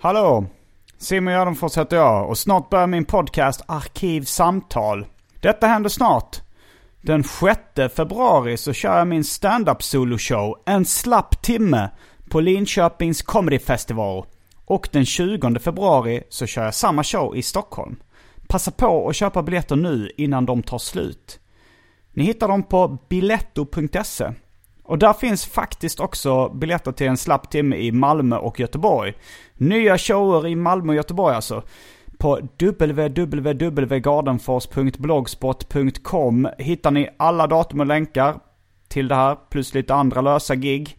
Hallå! Simon Gärdenfors heter jag och snart börjar min podcast Arkivsamtal. Detta händer snart. Den 6 februari så kör jag min stand-up soloshow En slapp timme på Linköpings Comedy Festival. Och den 20 februari så kör jag samma show i Stockholm. Passa på att köpa biljetter nu innan de tar slut. Ni hittar dem på biletto.se. Och där finns faktiskt också biljetter till en slapp timme i Malmö och Göteborg. Nya shower i Malmö och Göteborg alltså. På www.gardenfors.blogspot.com hittar ni alla datum och länkar till det här, plus lite andra lösa gig.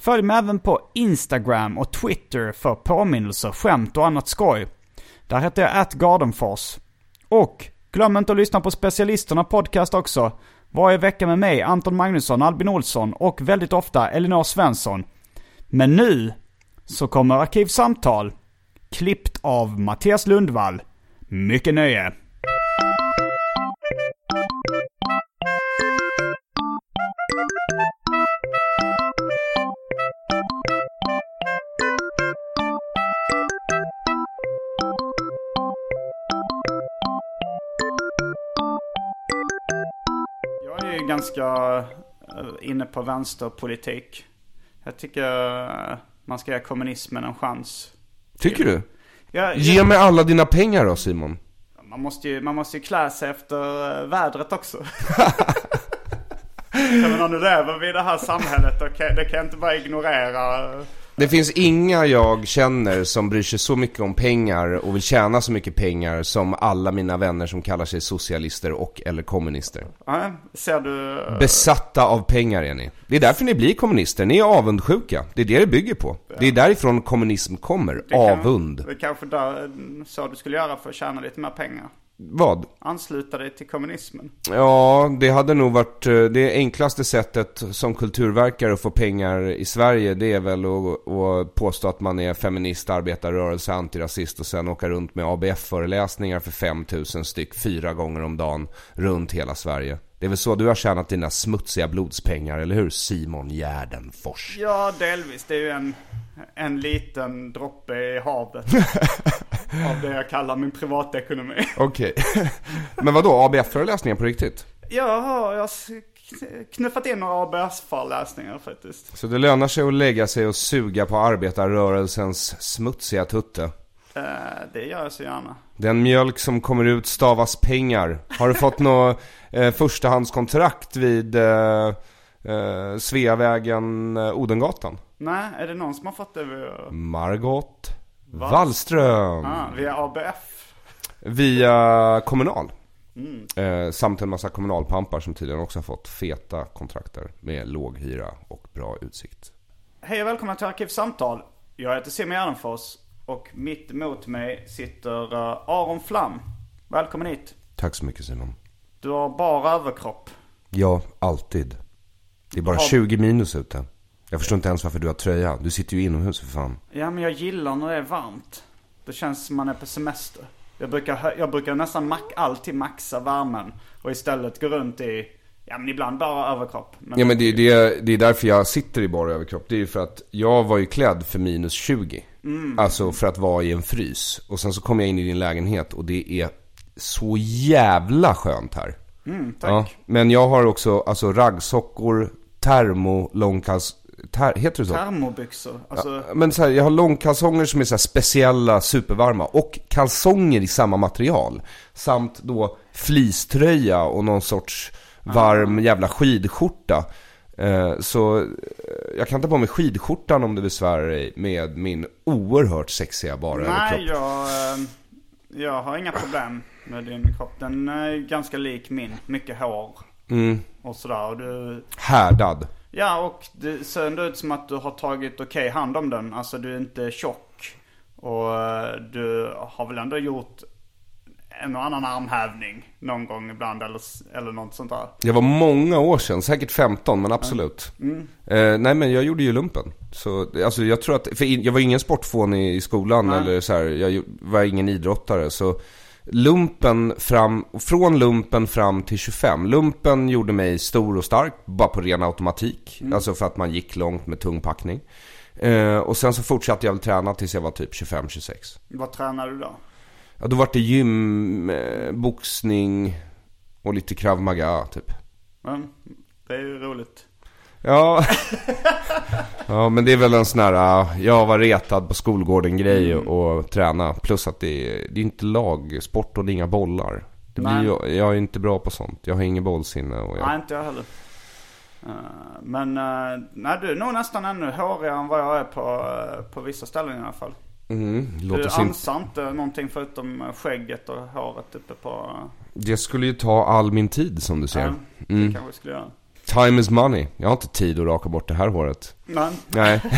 Följ mig även på Instagram och Twitter för påminnelser, skämt och annat skoj. Där heter jag atgardenfors. Och glöm inte att lyssna på specialisterna podcast också. Varje vecka med mig, Anton Magnusson, Albin Olsson och väldigt ofta Elinor Svensson. Men nu så kommer Arkivsamtal. Klippt av Mattias Lundvall. Mycket nöje. Är ganska eh, inne på vänsterpolitik. Jag tycker eh, man ska ge kommunismen en chans. Tycker du? Ja, Ge mig alla dina pengar då Simon. Man måste ju, man måste ju klä sig efter eh, vädret också. Jag menar, nu lever vi i det här samhället och det kan jag inte bara ignorera. Det finns inga jag känner som bryr sig så mycket om pengar och vill tjäna så mycket pengar som alla mina vänner som kallar sig socialister och eller kommunister. Ja, ser du? Besatta av pengar är ni. Det är därför ni blir kommunister. Ni är avundsjuka. Det är det det bygger på. Det är därifrån kommunism kommer. Det kan- Avund. Det kanske där, så du skulle göra för att tjäna lite mer pengar. Vad? Ansluta dig till kommunismen. Ja, det hade nog varit eh, det enklaste sättet som kulturverkare att få pengar i Sverige. Det är väl att, att påstå att man är feminist, arbetarrörelse, antirasist och sen åka runt med ABF-föreläsningar för 5000 styck fyra gånger om dagen runt hela Sverige. Det är väl så du har tjänat dina smutsiga blodspengar, eller hur Simon Gärdenfors? Ja, delvis. Det är ju en, en liten droppe i havet. av det jag kallar min privatekonomi. Okej. Men vad då ABF-föreläsningar på riktigt? Har, jag har knuffat in några ABS-föreläsningar faktiskt. Så det lönar sig att lägga sig och suga på arbetarrörelsens smutsiga tutte? Eh, det gör jag så gärna. Den mjölk som kommer ut stavas pengar. Har du fått något eh, förstahandskontrakt vid eh, eh, Sveavägen, eh, Odengatan? Nej, är det någon som har fått det Margot Wallström. ah, via ABF? Via Kommunal. Eh, samt en massa kommunalpampar som tydligen också har fått feta kontrakter med låg hyra och bra utsikt. Hej och välkomna till Arkivsamtal. Jag heter Simon Gärdenfors och mitt emot mig sitter eh, Aron Flam. Välkommen hit. Tack så mycket Simon. Du har bara överkropp. Ja, alltid. Det är bara Har- 20 minus ute. Jag förstår inte ens varför du har tröja. Du sitter ju inomhus för fan. Ja, men jag gillar när det är varmt. Det känns som man är på semester. Jag brukar, jag brukar nästan mack, alltid maxa värmen och istället gå runt i, ja men ibland bara överkropp. Men, Ja men det, det, det är därför jag sitter i bara överkropp. Det är ju för att jag var ju klädd för minus 20. Alltså för att vara i en frys. Och sen så kom jag in i din lägenhet och det är så jävla skönt här. mm, tack. Ja, men jag har också alltså raggsockor, termo, långkals, ter, heter det så? Termobyxor. Alltså, Ja, men så här, jag har långkalsonger som är så speciella, supervarma. Och kalsonger i samma material. Samt då fleecetröja och någon sorts varm jävla skidskjorta. Eh, så eh, jag kan ta på mig skidskjortan om det besvärar dig med min oerhört sexiga bara nej, överkropp. jag, eh, jag har inga problem med din kropp. Den är ganska lik min. Mycket hår Mm, och sådär. Och du, härdad. ja, och det ser ändå ut som att du har tagit okej hand om den. Alltså du är inte tjock. Och du har väl ändå gjort en och annan armhävning någon gång ibland eller, eller något sånt där. Det var många år sedan, säkert 15 men absolut. Mm. Eh, nej men jag gjorde ju lumpen. Så alltså jag tror att, för jag var ingen sportfån i, skolan Nej. eller så här, jag var ingen idrottare. Så lumpen fram, från lumpen fram till 25. Lumpen gjorde mig stor och stark, bara på ren automatik. Mm. Alltså för att man gick långt med tung packning. Eh, och sen så fortsatte jag väl träna tills jag var typ 25-26. Vad tränar du då? Ja, då var det gym, eh, boxning och lite krav maga typ. Men, det är ju roligt. Ja. ja, men det är väl en sån här, äh, jag var retad på skolgården grej Mm. och träna. Plus att det är, det är inte lagsport och det är inga bollar. Det blir ju, jag är inte bra på sånt. Jag har ingen bollsinne och jag... Nej, inte jag heller. Eh, Men nej, du är nog nästan ännu hårigare än vad jag är på, eh, på vissa ställen i alla fall. Mm, låter Du sin... ansar inte någonting förutom eh, skägget och håret uppe på... eh, Det skulle ju ta all min tid som du ser. ja, det Mm. kanske skulle göra. Time is money. Jag har inte tid att raka bort det här håret. Men Nej.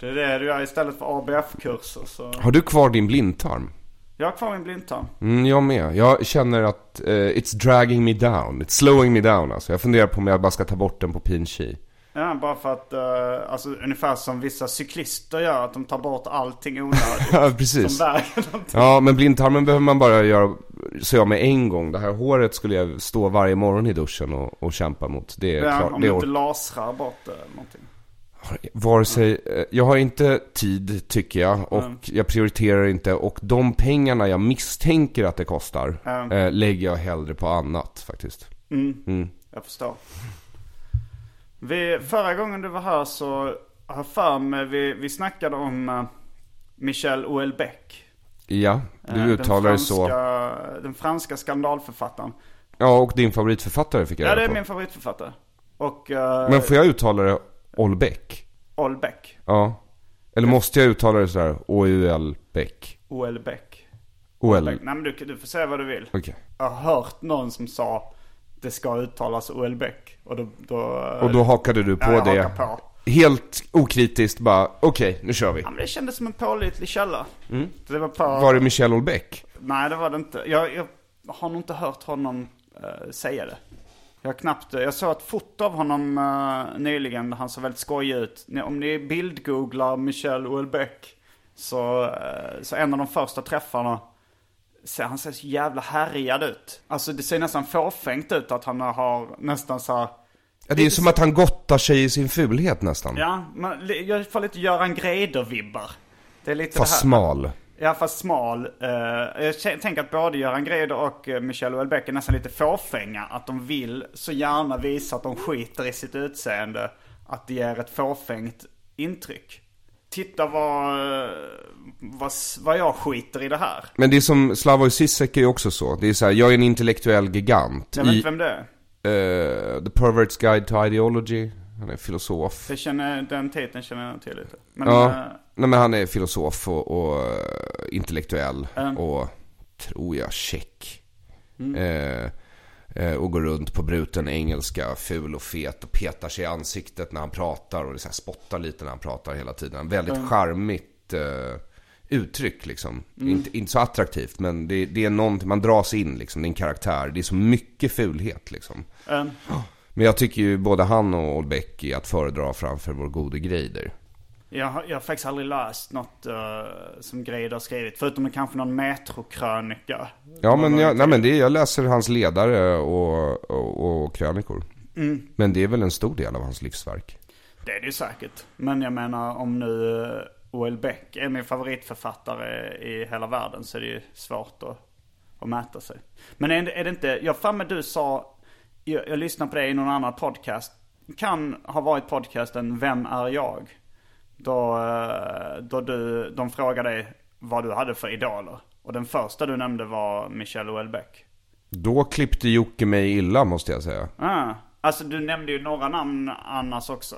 det är det du gör istället för ABF-kurser så... Har du kvar din blindtarm? Jag har kvar min blindtarm. Mm, jag med. Jag känner att eh, it's dragging me down. It's slowing me down alltså. Jag funderar på om jag bara ska ta bort den på Pinchi. Ja, bara för att, uh, alltså ungefär som vissa cyklister gör, att de tar bort allting onödigt. Ja, precis. som väger någonting. Ja, men blindtarmen behöver man bara göra så jag med en gång. Det här håret skulle jag stå varje morgon i duschen och, och kämpa mot. Det är Ja, klart. om Det du är inte lasrar bort det eller någonting. vare sig, eh, jag har inte tid tycker jag och Mm. jag prioriterar inte och de pengarna jag misstänker att det kostar Mm. eh, lägger jag hellre på annat faktiskt. Mm. Mm. Jag förstår. Vi, förra gången du var här så har för mig vi, vi snackade om uh, Michel Houellebecq. Ja, du Eh, uttalar det så. Den franska skandalförfattaren. Ja, och din favoritförfattare fick jag Ja, det är på. min favoritförfattare. Och uh, Men får jag uttala det Olbeck? Houellebecq. Ja. Eller måste jag uttala det sådär? O-U-L Beck? Houellebecq. O-L? Nej men du, du får säga vad du vill. Okej. Jag har hört någon som sa det ska uttalas Houellebecq. Och då, då, Och då hakade du på ja, det? på. Helt okritiskt bara, okej, nu kör vi. Ja, men det kändes som en pålitlig källa. Mm. Det var på... Var det Michel Olbeck? Nej det var det inte. Jag, jag har nog inte hört honom eh, säga det. Jag knappt, jag såg ett foto av honom eh, nyligen där han såg väldigt skojig ut. Om ni bildgooglar Michel Houellebecq så, eh, så en av de första träffarna han ser så jävla härjad ut. Alltså det ser nästan fåfängt ut att han har nästan så här, Ja, det är som att han gottar sig i sin fulhet nästan. Ja, man, jag får lite Göran Greider-vibbar. Det är lite Fast det här. smal. Ja, fast smal. Eh, jag tänker att både Göran Greider och uh, Michel Houellebecq är nästan lite fåfänga. Att de vill så gärna visa att de skiter i sitt utseende. Att det ger ett fåfängt intryck. Titta vad, vad, vad jag skiter i det här. Men det är som Slavoj Zizek är ju också så. Det är så här, jag är en intellektuell gigant. Jag vet inte vem det är. eh, The Pervert's Guide to Ideology. Han är filosof. Jag känner, den titeln känner jag till lite. Men, Ja, eh, nej men han är filosof och, och eh, intellektuell Mm. och, tror jag, check. Mm. Eh, och går runt på bruten engelska, ful och fet och petar sig i ansiktet när han pratar och så här spottar lite när han pratar hela tiden. Väldigt Mm. charmigt eh, uttryck liksom. Inte, inte så attraktivt men det, det är någonting, man dras in liksom, det är en karaktär. Det är så mycket fulhet liksom. eh, Men jag tycker ju både han och Olbeck är att föredra framför vår gode Greider. Jag har, jag har faktiskt aldrig läst något eh, som Greider har skrivit. Förutom kanske någon metrokrönika. Ja men, jag, nej, men det, jag läser hans ledare och, och, och krönikor. Mm. Men det är väl en stor del av hans livsverk. Det är det ju säkert. Men jag menar om nu eh, Houellebecq är min favoritförfattare i hela världen så är det ju svårt att, att mäta sig. Men är det, är det inte, jag för mig du sa, jag, jag lyssnade på det i någon annan podcast. kan ha varit podcasten Vem är jag? Då, eh, då du, de frågade dig vad du hade för idoler. Och den första du nämnde var Michelle Houellebecq. Då klippte Jocke mig illa måste jag säga. Ah, alltså du nämnde ju några namn annars också.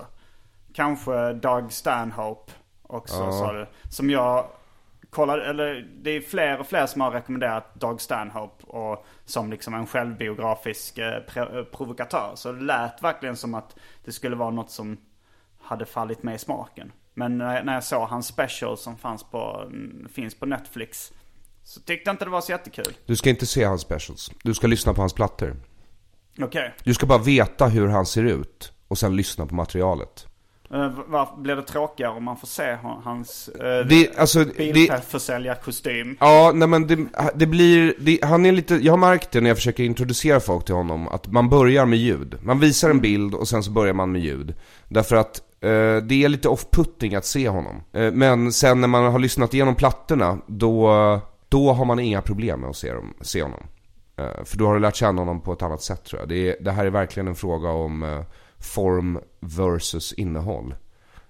Kanske Doug Stanhope också Ja. sa du. Som jag kollade, eller det är fler och fler som har rekommenderat Doug Stanhope och som liksom en självbiografisk eh, eh, provokatör. Så det lät verkligen som att det skulle vara något som hade fallit mig i smaken. Men när jag såg hans special som fanns på, mm, finns på Netflix så tyckte jag inte det var så jättekul. Du ska inte se hans specials. Du ska lyssna på hans plattor. Okej. Du ska bara veta hur han ser ut och sen lyssna på materialet. Uh, var, blir det tråkigare om man får se ha- hans Det, alltså, bilförsäljarkostym? ja, nej men det, det blir, det, han är lite, jag har märkt det när jag försöker introducera folk till honom, att man börjar med ljud. Man visar en bild och sen så börjar man med ljud. Därför att eh, Eh, det är lite off-putting att se honom. Eh, men sen när man har lyssnat igenom plattorna, då, då har man inga problem med att se, dem, se honom. Eh, för då har du lärt känna honom på ett annat sätt tror jag. Det, är, det här är verkligen en fråga om form versus innehåll.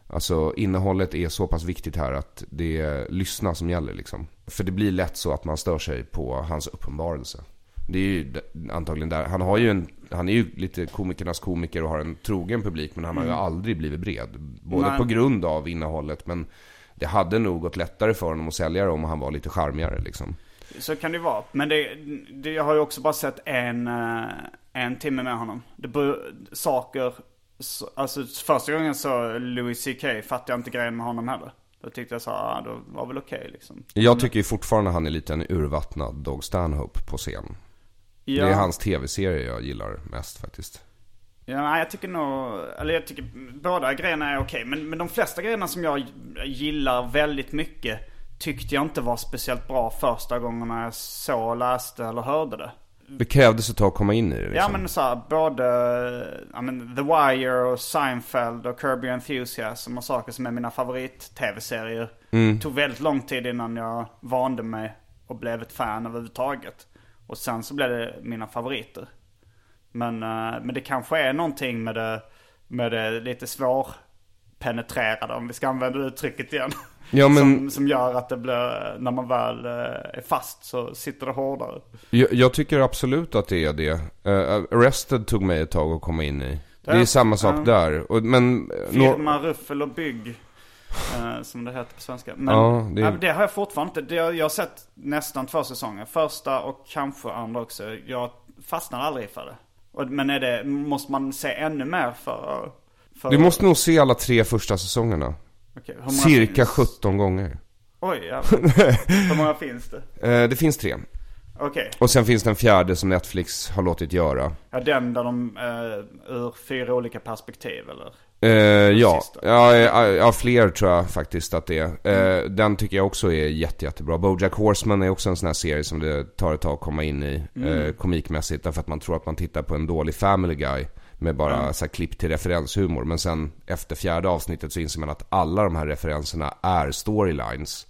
Alltså innehållet är så pass viktigt här att det är lyssna som gäller liksom. För det blir lätt så att man stör sig på hans uppenbarelse. Det är ju antagligen där. Han har ju en, han är ju lite komikernas komiker och har en trogen publik men han har ju aldrig blivit bred. Både Nej. på grund av innehållet men det hade nog gått lättare för honom att sälja det om han var lite charmigare liksom. Så kan det vara. Men det, det, jag har ju också bara sett en, eh, en timme med honom. Det saker, så- alltså första gången så Louis CK fattade jag inte grejen med honom heller. Då tyckte jag så ah, då var väl okej liksom. Jag tycker ju fortfarande han är lite en urvattnad Dog Stanhope på scen. Ja, Det är hans tv-serie jag gillar mest faktiskt. Ja, jag tycker nog, eller jag tycker båda grejerna är okej. Men, men de flesta grejerna som jag gillar väldigt mycket tyckte jag inte var speciellt bra första gångerna jag såg, läste eller hörde det. Det krävdes ett tag att komma in i det liksom. Ja men så här, både ja, men The Wire och Seinfeld och Kirby Enthusiasm och saker som är mina favorit-tv-serier. Tog väldigt lång tid innan jag vande mig och blev ett fan överhuvudtaget. Och sen så blev det mina favoriter. Men, eh, men det kanske är någonting med det, med det lite svårpenetrerade om vi ska använda det uttrycket igen. Ja, men- som, som gör att det blir, när man väl eh, är fast så sitter det hårdare. Jag, jag tycker absolut att det är det. Uh, Arrested tog mig ett tag att komma in i. Det är Ja, samma sak ja. där. Och, men... Firma Ruffel och Bygg. Eh, som det heter på svenska. Men Ja, det- det... det har jag fortfarande inte. Det, jag har sett nästan två säsonger. Första och kanske andra också. Jag fastnar aldrig för det. Och, men är det, måste man se ännu mer för... för Du måste nog se alla tre första säsongerna. Många Cirka finns? 17 gånger. Oj. Hur många finns det? Eh, det finns tre. Okej. Och sen finns den fjärde som Netflix har låtit göra. Ja, den där de uh, ur fyra olika perspektiv eller? Eh, ja. Ja, ja, ja, fler tror jag faktiskt att det är. Eh, den tycker jag också är jätte, jättebra. Bojack Horseman är också en sån här serie som det tar ett tag att komma in i. Eh, komikmässigt. Därför att man tror att man tittar på en dålig Family Guy. Med bara så här klipp till referenshumor. Men sen efter fjärde avsnittet så inser man att alla de här referenserna är storylines.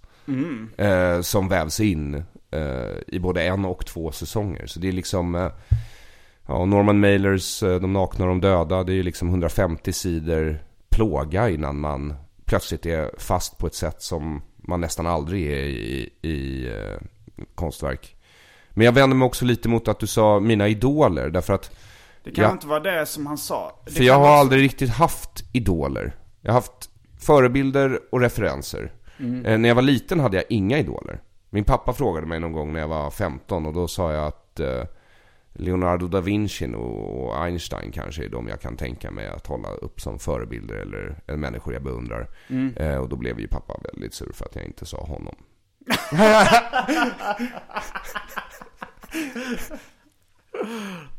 Eh, som vävs in eh, i både en och två säsonger. Så det är liksom... Ja, och Norman Mailers eh, De nakna och de döda, det är ju liksom 150 sidor plåga innan man plötsligt är fast på ett sätt som man nästan aldrig är i, i eh, konstverk. Men jag vänder mig också lite mot att du sa mina idoler, därför att Det kan Ja. inte vara det som han sa. Det för jag har vara så- aldrig riktigt haft idoler. Jag har haft förebilder och referenser. Eh, när jag var liten hade jag inga idoler. Min pappa frågade mig någon gång när jag var 15 och då sa jag att eh, Leonardo da Vinci och Einstein kanske är de jag kan tänka mig att hålla upp som förebilder eller, eller människor jag beundrar. Eh, och då blev ju pappa väldigt sur för att jag inte sa honom.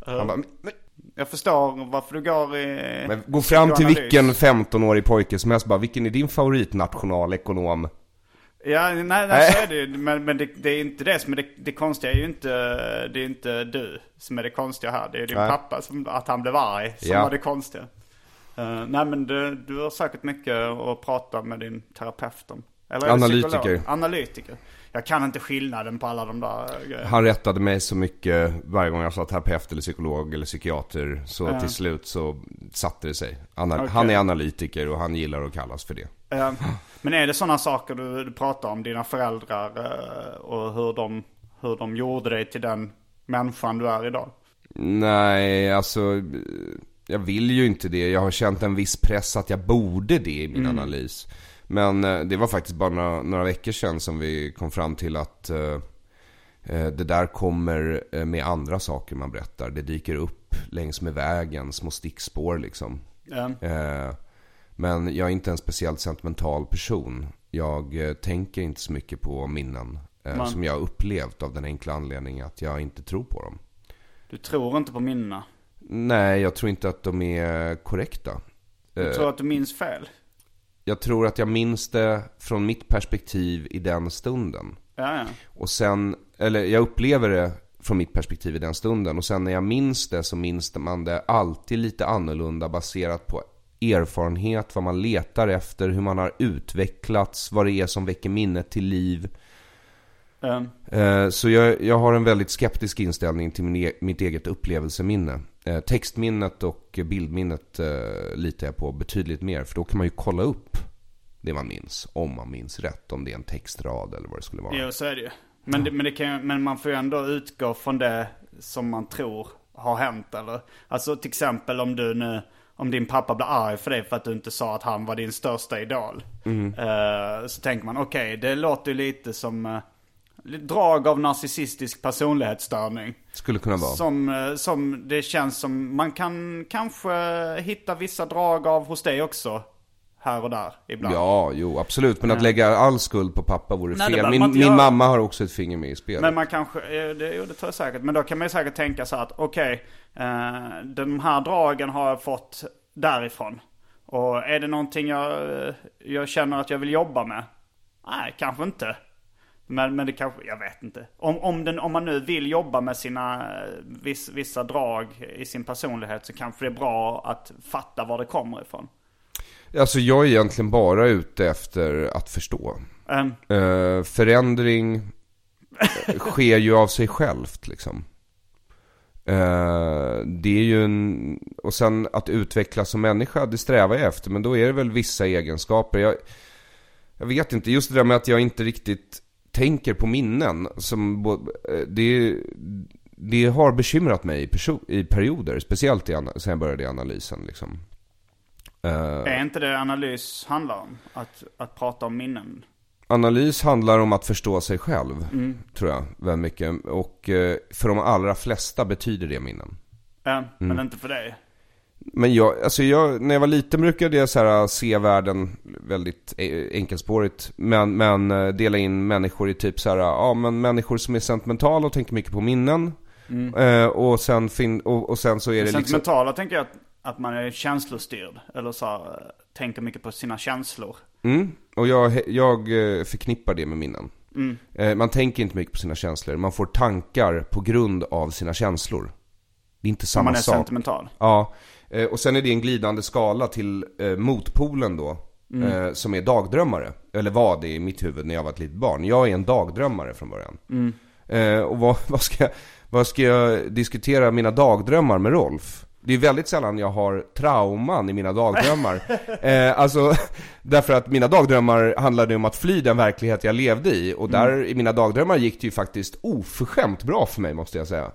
Han bara, men, Jag förstår varför du går i... men gå fram till vilken 15-årig pojke som helst bara, vilken är din favoritnationalekonom? Ja, nej, nej, Nej. så är det ju. Men, men det, det är inte det som är det, det konstiga är ju inte, det är inte du som är det konstiga här. Det är din Nej. pappa som, att han blev arg som Ja. var det konstiga. Eh, nej men du, du har säkert mycket att prata med din terapeut om. Eller Analytiker. psykolog? Analytiker. Jag kan inte skillnaden på alla de där grejerna. Han rättade mig så mycket varje gång jag sa terapeut eller psykolog eller psykiater. Så till slut så satte det sig. Ana- Okej. Han är analytiker och han gillar att kallas för det. Eh, Men är det sådana saker du, du pratar om, dina föräldrar eh, och hur de, hur de gjorde dig till den människan du är idag? Nej, alltså jag vill ju inte det. Jag har känt en viss press att jag borde det i min analys. Men eh, det var faktiskt bara några, några veckor sedan som vi kom fram till att eh, eh, det där kommer med andra saker man berättar. Det dyker upp längs med vägen, små stickspår liksom. Eh, men jag är inte en speciellt sentimental person. Jag tänker inte så mycket på minnen Man- som jag har upplevt av den enkla anledningen att jag inte tror på dem. Du tror inte på minnena. Nej, jag tror inte att de är korrekta. Du tror att du minns fel. Jag tror att jag minns det från mitt perspektiv i den stunden. Ja, ja. Och sen, eller jag upplever det från mitt perspektiv i den stunden. Och sen när jag minns det så minns man det alltid lite annorlunda baserat på erfarenhet, vad man letar efter, hur man har utvecklats, vad det är som väcker minnet till liv. Eh, Så jag, jag har en väldigt skeptisk inställning till min, e- mitt eget upplevelseminne. Eh, Textminnet och bildminnet eh, litar jag på betydligt mer. För då kan man ju kolla upp det man minns. Om man minns rätt. Om det är en textrad eller vad det skulle vara. Jo, så är det ju. Men, det, men, det kan, men man får ju ändå utgå från det som man tror har hänt eller? Alltså till exempel om du nu, om din pappa blir arg för dig för att du inte sa att han var din största idol. Eh, så tänker man, okej det låter ju lite som drag av narcissistisk personlighetsstörning. Skulle kunna vara. Som, eh, som det känns som, man kan kanske hitta vissa drag av hos dig också. Här och där ibland. Ja, jo absolut. Men att lägga all skuld på pappa vore Nej, fel. Min, min mamma har också ett finger med i spelet. Men man kanske, eh, det, jo, det tror jag säkert. Men då kan man ju säkert tänka så att okej, eh, de här dragen har jag fått därifrån. Och är det någonting jag, eh, jag känner att jag vill jobba med? Nej, kanske inte. Men, men det kanske, jag vet inte. Om, om, den, om man nu vill jobba med sina eh, viss, vissa drag i sin personlighet så kanske det är bra att fatta var det kommer ifrån. Alltså jag är egentligen bara ute efter att förstå. Eh, Eh, förändring sker ju av sig självt liksom. Eh, det är ju en, och sen att utvecklas som människa, det strävar jag efter. Men då är det väl vissa egenskaper. Jag, jag vet inte, just det där med att jag inte riktigt tänker på minnen. Som, eh, det, det har bekymrat mig i, perioder. Speciellt i, sen jag började i analysen liksom. Eh, är inte det analys handlar om? Att, att prata om minnen? Analys handlar om att förstå sig själv, tror jag, väldigt mycket. Och eh, för de allra flesta betyder det minnen. Eh, Men inte för dig? Men jag, alltså jag, när jag var liten brukade jag så här, se världen väldigt eh, enkelspårigt. Men, men eh, dela in människor i typ så här, ja men människor som är sentimentala och tänker mycket på minnen. Eh, och, sen fin, och, och sen så är det liksom... Sentimentala tänker jag att, att man är känslostyrd. Eller så här, tänker mycket på sina känslor. Mm, och jag, jag förknippar det med minnen. Eh, Man tänker inte mycket på sina känslor. Man får tankar på grund av sina känslor. Det är inte samma man är sak. sentimental. Ja, eh, och sen är det en glidande skala till eh, motpolen då. Eh, som är dagdrömmare. Eller var det i mitt huvud när jag var ett litet barn. Jag är en dagdrömmare från början. Eh, och vad, vad, ska jag, vad ska jag diskutera mina dagdrömmar med Rolf? Det är väldigt sällan jag har trauman i mina dagdrömmar. eh, alltså, därför att mina dagdrömmar handlade om att fly den verklighet jag levde i. Och där i mina dagdrömmar gick det ju faktiskt oförskämt bra för mig måste jag säga.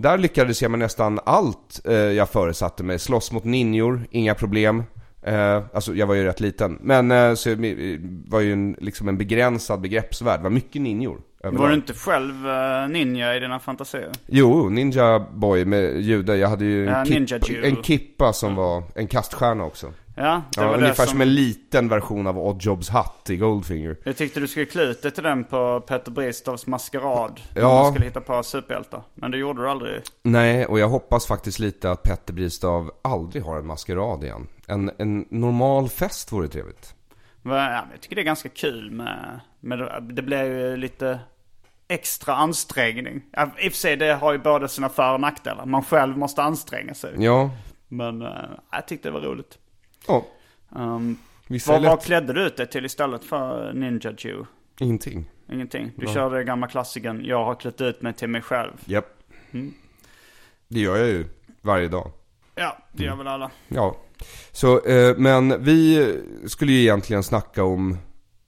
Där lyckades jag med nästan allt eh, jag föresatte mig. Slåss mot ninjor, inga problem. Eh, alltså jag var ju rätt liten. Men eh, så det var ju en, liksom en begränsad begreppsvärld. Det var mycket ninjor. överlag. Var du inte själv eh, ninja i dina fantasier? Jo, Ninja Boy med jude. Jag hade ju en, Ja, kippa, en kippa som var en kaststjärna också. Ja, det Ja, var ungefär det som... som... en liten version av Oddjobs hatt i Goldfinger. Jag tyckte du skulle klä ut dig till den på Peter Bristolfs maskerad. När Ja. man skulle hitta på superhjältar. Men det gjorde du aldrig. Nej, och jag hoppas faktiskt lite att Petter Bristav aldrig har en maskerad igen. En, en normal fest vore trevligt. Ja, jag tycker det är ganska kul med... med det- blir ju lite extra ansträngning. I och för sig det har ju både sina för och nackdelar. Man själv måste anstränga sig. Ja, Men eh, jag tyckte det var roligt. Ja. Um, Vad, vad klädde du ut dig till istället för Ninja Jew? Ingenting. Ingenting. Du körde gamla klassikern, jag har klätt ut mig till mig själv. Japp. Mm. Det gör jag ju varje dag. Ja, det gör väl alla. Ja. Så, eh, men vi skulle ju egentligen snacka om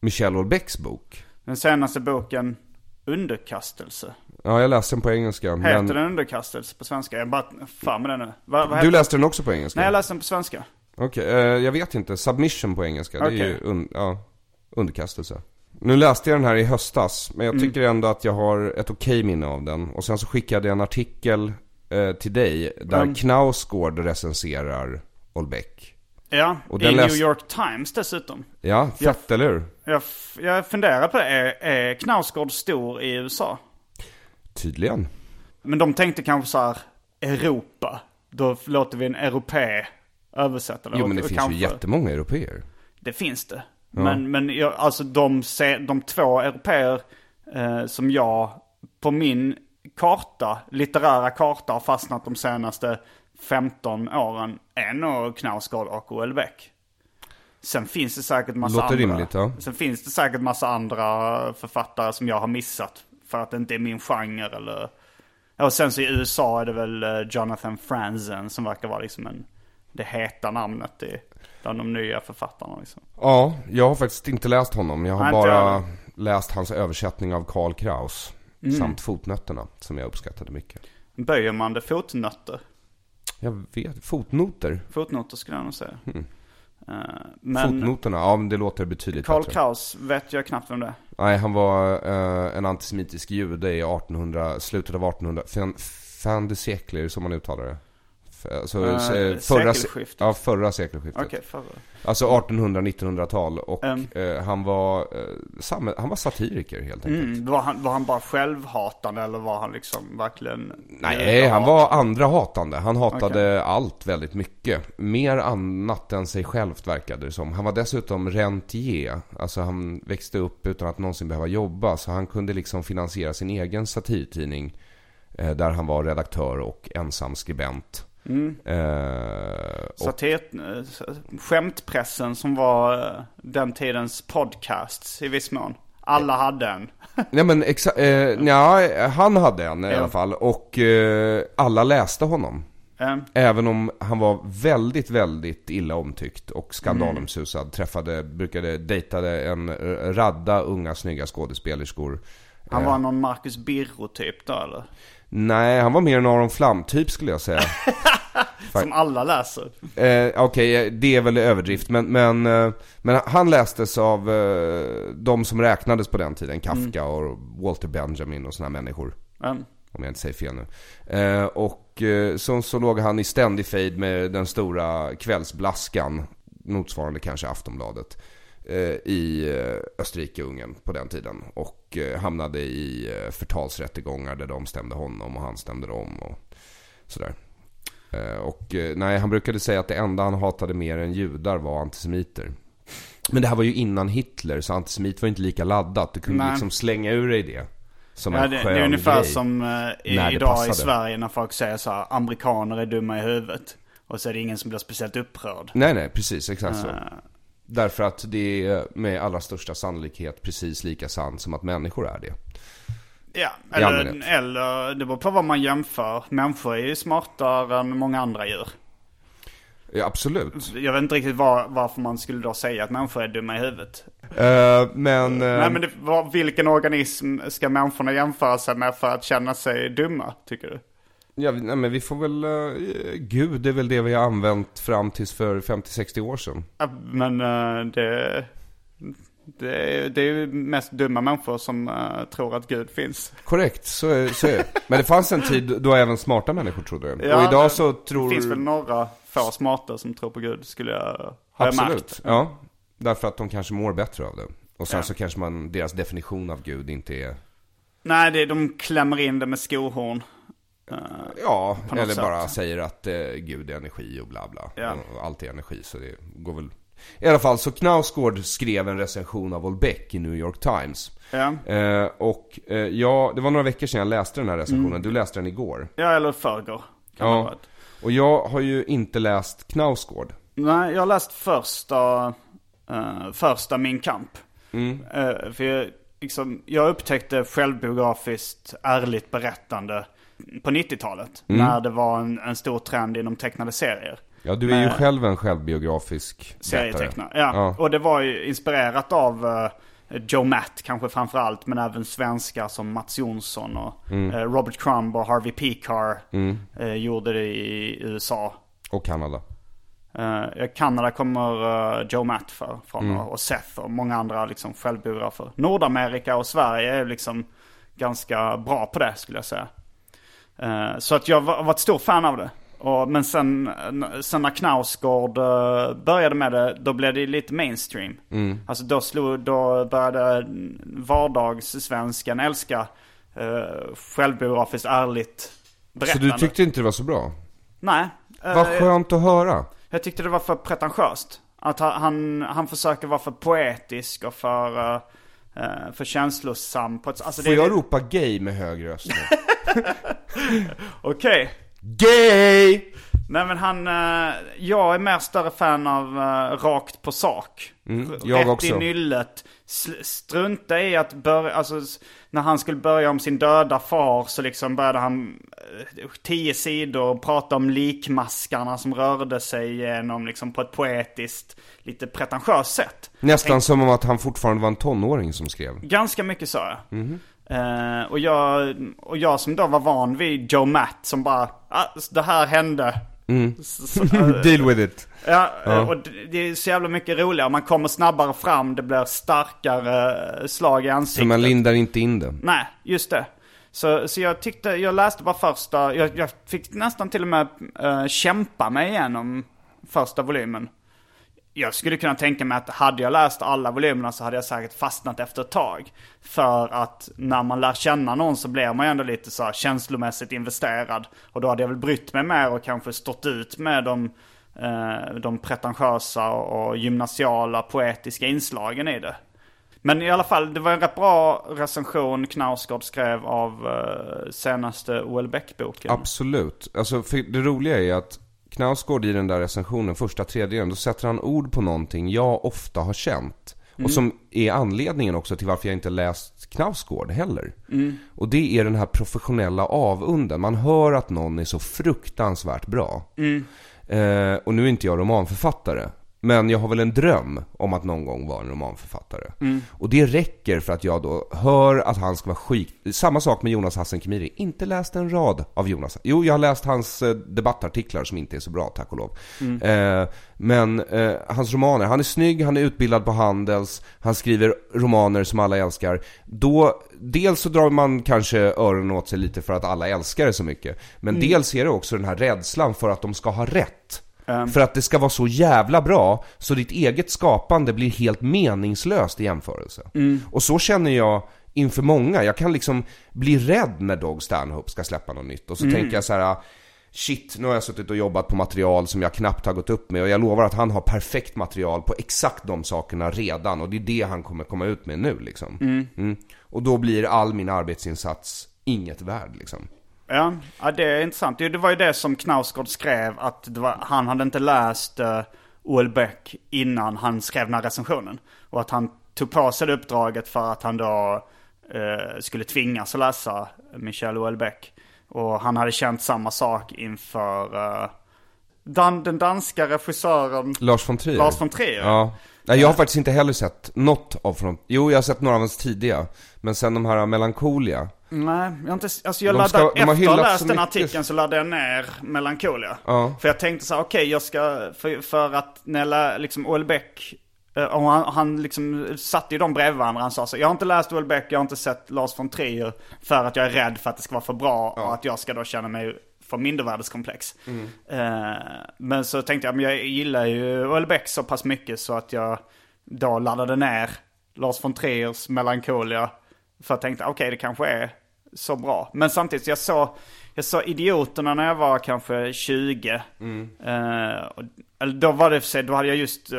Michel Houellebecqs bok. Den senaste boken, Underkastelse. Ja, jag läste den på engelska. Heter men... den Underkastelse på svenska? Jag bara, fan med den nu. Vad, vad Du läste den också på engelska? Nej, jag läste den på svenska. Okej, eh, jag vet inte. Submission på engelska, det är ju un- ja, underkastelse. Nu läste jag den här i höstas, men jag Mm. tycker ändå att jag har ett okej minne av den. Och sen så skickade jag en artikel eh, till dig där Mm. Knausgård recenserar Olbeck. Ja, Och i New York Times dessutom. Ja, fett eller hur? Jag, jag funderar på det, är, är Knausgård stor i USA? Tydligen. Men de tänkte kanske så här, Europa. Då låter vi en europé översätta det. Jo men det och finns kanske- ju jättemånga europeer. Det finns det. Men, men jag, alltså de, de två europeer eh, som jag på min karta, litterära karta har fastnat de senaste 15 åren är nog Knausgård och Houellebecq. Sen finns det säkert massa Låter andra. rimligt, ja. Sen finns det säkert massa andra författare som jag har missat. För att det inte är min genre eller... Ja, och sen så i USA är det väl eh, Jonathan Franzen som verkar vara liksom en, det heta namnet i, bland de nya författarna liksom. Ja, jag har faktiskt inte läst honom. Jag har Nej, jag bara heller. läst hans översättning av Karl Kraus. Mm. Samt fotnötterna, som jag uppskattade mycket. Böjer man det fotnötter? Jag vet, fotnoter? Fotnoter skulle jag nog säga. Eh, men Fotnoterna, ja men det låter betydligt Karl bättre. Kraus vet jag knappt vem det är. Nej, han var eh, en antisemitisk jude i 1800, slutet av 1800, fin, fin de siècle, som man uttalar det. Alltså, Eh, eh, förra, se- sekelskiftet. ja, förra sekelskiftet. Okej, förra. Alltså 1800-1900-tal och Mm. eh, han var, eh, han var satiriker helt enkelt. Mm, var, han, var han bara självhatande eller var han liksom verkligen... Nej, han var andra hatande. Han hatade allt väldigt mycket. Mer annat än sig självt verkade det som. Han var dessutom rentier. Alltså han växte upp utan att någonsin behöva jobba. Så han kunde liksom finansiera sin egen satirtidning. Eh, där han var redaktör och ensam skribent. Eh, och, Satir, eh, skämtpressen som var eh, den tidens podcasts i viss mån. Alla hade en. nej men exa- eh, ja, han hade en i alla fall. Och eh, alla läste honom. Eh, Även om han var väldigt, väldigt illa omtyckt och skandalomsusad. Träffade, brukade, dejtade en eh, radda unga snygga skådespelerskor. han var någon Marcus Birro typ då eller? Nej, han var mer en Aron Flam-typ skulle jag säga. Som alla läser. eh, Okej, det är väl överdrift. Men, men, eh, men han lästes av eh, de som räknades på den tiden. Kafka och Walter Benjamin och sådana människor. Eh, Om jag inte säger fel nu. Eh, och eh, så, så låg han i ständig fejd med den stora kvällsblaskan, motsvarande kanske Aftonbladet, eh, i eh, Österrike-Ungern på den tiden. Och eh, hamnade i förtalsrättegångar där de stämde honom och han stämde dem och sådär. Och nej, han brukade säga att det enda han hatade mer än judar var antisemiter. Men det här var ju innan Hitler, så antisemit var inte lika laddat. Du kunde Nej. liksom slänga ur dig det. Som Ja, en det, det skön är ungefär grej. som i, det idag i Sverige när folk säger så här, amerikaner är dumma i huvudet. Och så är det ingen som blir speciellt upprörd. Nej, nej, precis. Exakt så. Därför att det är med allra största sannolikhet precis lika sant som att människor är det. Ja, eller, eller det beror på vad man jämför. Människor är ju smartare än många andra djur. Ja, absolut. Jag vet inte riktigt var, varför man skulle då säga att människor är dumma i huvudet. Eh, men... eh, Nej men det, vad, vilken organism ska människorna jämföra sig med för att känna sig dumma, tycker du? Ja, nej, men vi får väl... eh, Gud, det är väl det vi har använt fram tills för 50-60 år sedan. Ja, Men eh, det, det, är- det är ju mest dumma människor som eh, tror att Gud finns. Korrekt, så är, så är det. Men det fanns en tid då även smarta människor trodde det. Ja, och idag så tror... Det finns väl några få smarta som tror på Gud, skulle jag, jag märkt. Absolut, ja. Därför att de kanske mår bättre av det. Och sen Ja. så kanske man, deras definition av Gud inte är... Nej, det, de klämmer in det med skohorn. Ja, På något eller sätt. bara säger att eh, Gud är energi och bla bla. Ja. Och allt är energi så det går väl... I alla fall, så Knausgård skrev en recension av Olbeck i New York Times. Ja. Eh, och eh, ja, det var några veckor sedan jag läste den här recensionen. Mm. Du läste den igår. Ja, eller förrgår. Ja. Och jag har ju inte läst Knausgård. Nej, jag har läst första eh, första Min Kamp. Eh, för jag, liksom, jag upptäckte självbiografiskt ärligt berättande på 90-talet. När det var en, en stor trend inom tecknade serier. Ja, du är ju själv en självbiografisk. Serietecknare. Ja. Ja. och det var ju inspirerat av eh, Joe Matt kanske framförallt. Men även svenskar som Mats Jonsson och Mm. eh, Robert Crumb och Harvey Pekar eh, gjorde det i USA. Och Kanada. Uh, Kanada kommer Joe Matt för, från och Seth och många andra liksom självbiografer. Nordamerika och Sverige är liksom ganska bra på det skulle jag säga. Eh, så att jag var, var ett stort fan av det. Och, men sen, sen när Knausgård eh, började med det, då blev det lite mainstream. Alltså då, slog, då började vardagssvenskan älska uh, självbiografiskt ärligt Så berättande. du tyckte inte det var så bra? Nej. Vad skönt att höra. jag tyckte det var för pretentiöst. Att ha- han, han försöker vara för poetisk och för, uh, för känslosam. Alltså Får det, jag ropa gay med hög röst nu? Okej. Gay! Nej men han, uh, jag är mer större fan av uh, rakt på sak. Mm, jag Rätt också. i nyllet. Strunta i att börja, alltså när han skulle börja om sin döda far så liksom började han eh, tio sidor prata om likmaskarna som rörde sig genom liksom på ett poetiskt, lite pretentiöst sätt. Nästan som om att han fortfarande var en tonåring som skrev. Ganska mycket sa jag. Mhm. Eh, och jag. Och jag som då var van vid Joe Matt som bara, ah, det här hände. Mm. Så, så, eh, Deal with it. ja, eh, och det, det är så jävla mycket roligare. Man kommer snabbare fram, det blir starkare eh, slag i ansiktet. man lindar inte in det. Nej, just det. Så, så jag tyckte, jag läste bara första, jag, jag fick nästan till och med kämpa mig igenom första volymen. Jag skulle kunna tänka mig att hade jag läst alla volymerna så hade jag säkert fastnat efter ett tag. För att när man lär känna någon så blir man ju ändå lite så här känslomässigt investerad. Och då hade jag väl brytt mig mer och kanske stått ut med de, eh, de pretentiösa och gymnasiala poetiska inslagen i det. Men i alla fall, det var en rätt bra recension Knausgård skrev av eh, senaste O.L. Beck-boken. Absolut. Alltså, det roliga är att Knausgård i den där recensionen, första tredjedelen, då sätter han ord på någonting jag ofta har känt. Och som är anledningen också till varför jag inte läst Knausgård heller. Och det är den här professionella avunden. Man hör att någon är så fruktansvärt bra. Eh, och nu är inte jag romanförfattare. Men jag har väl en dröm om att någon gång vara en romanförfattare. Och det räcker för att jag då hör att han ska vara skit... Samma sak med Jonas Hassan Khemiri. Inte läst en rad av Jonas. Jo, jag har läst hans eh, debattartiklar som inte är så bra, tack och lov. Eh, men eh, hans romaner, han är snygg, han är utbildad på Handels, han skriver romaner som alla älskar. Då, dels så drar man kanske öronen åt sig lite för att alla älskar det så mycket. Men dels är det också den här rädslan för att de ska ha rätt. För att det ska vara så jävla bra, så ditt eget skapande blir helt meningslöst i jämförelse. Och så känner jag inför många. Jag kan liksom bli rädd när Dog Stanhope ska släppa något nytt. Och så tänker jag så här. Shit, nu har jag suttit och jobbat på material som jag knappt har gått upp med och jag lovar att han har perfekt material på exakt de sakerna redan och det är det han kommer komma ut med nu liksom. Mm. Och då blir all min arbetsinsats inget värd liksom. Ja, ja, det är intressant. Det var ju det som Knausgård skrev, att var, han hade inte läst uh, O.L. Beck innan han skrev den här recensionen. Och att han tog på sig det uppdraget för att han då eh, skulle tvingas att läsa Michel O.L. Beck. Och han hade känt samma sak inför dan, den danska regissören Lars von Trier? Lars von Trier. Ja. Nej, jag har faktiskt inte heller sett något av från... Jo, jag har sett några av hans tidiga. Men sen de här Melancholia. Nej, jag har inte, alltså jag De laddade, ska- efter att ha läst den artikeln så laddade jag ner Melancholia. Ja. För jag tänkte så här, okej jag ska, för, för att när liksom O.L. Beck, eh, och han, han liksom satte ju dem bredvid varandra. Han sa så jag har inte läst O.L. Beck, jag har inte sett Lars von Trier. För att jag är rädd för att det ska vara för bra och att jag ska då känna mig för mindervärdeskomplex. Eh, men så tänkte jag, men jag gillar ju. Beck så pass mycket så att jag då laddade ner Lars von Triers Melancholia. För jag tänkte, okej det kanske är så bra. Men samtidigt, jag såg, jag såg Idioterna när jag var kanske 20. Eh, och, eller då var det för sig, då hade jag just eh,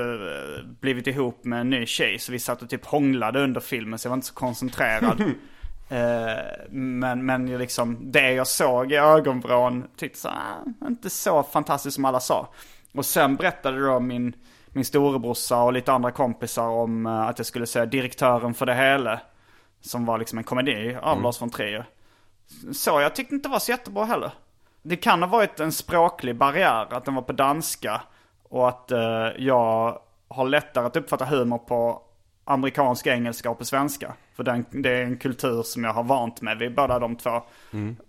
blivit ihop med en ny tjej. Så vi satt och typ hånglade under filmen så jag var inte så koncentrerad. Eh, men, men liksom det jag såg i ögonvrån tyckte så ah, inte så fantastiskt som alla sa. Och sen berättade då min, min storebrorsa och lite andra kompisar om eh, att jag skulle se Direktören för det hela. Som var liksom en komedi av Lars von Trier. Så jag tyckte inte det var så jättebra heller. Det kan ha varit en språklig barriär, att den var på danska. Och att eh, jag har lättare att uppfatta humor på amerikansk engelska och på svenska. För den, det är en kultur som jag har vant mig vid båda de två.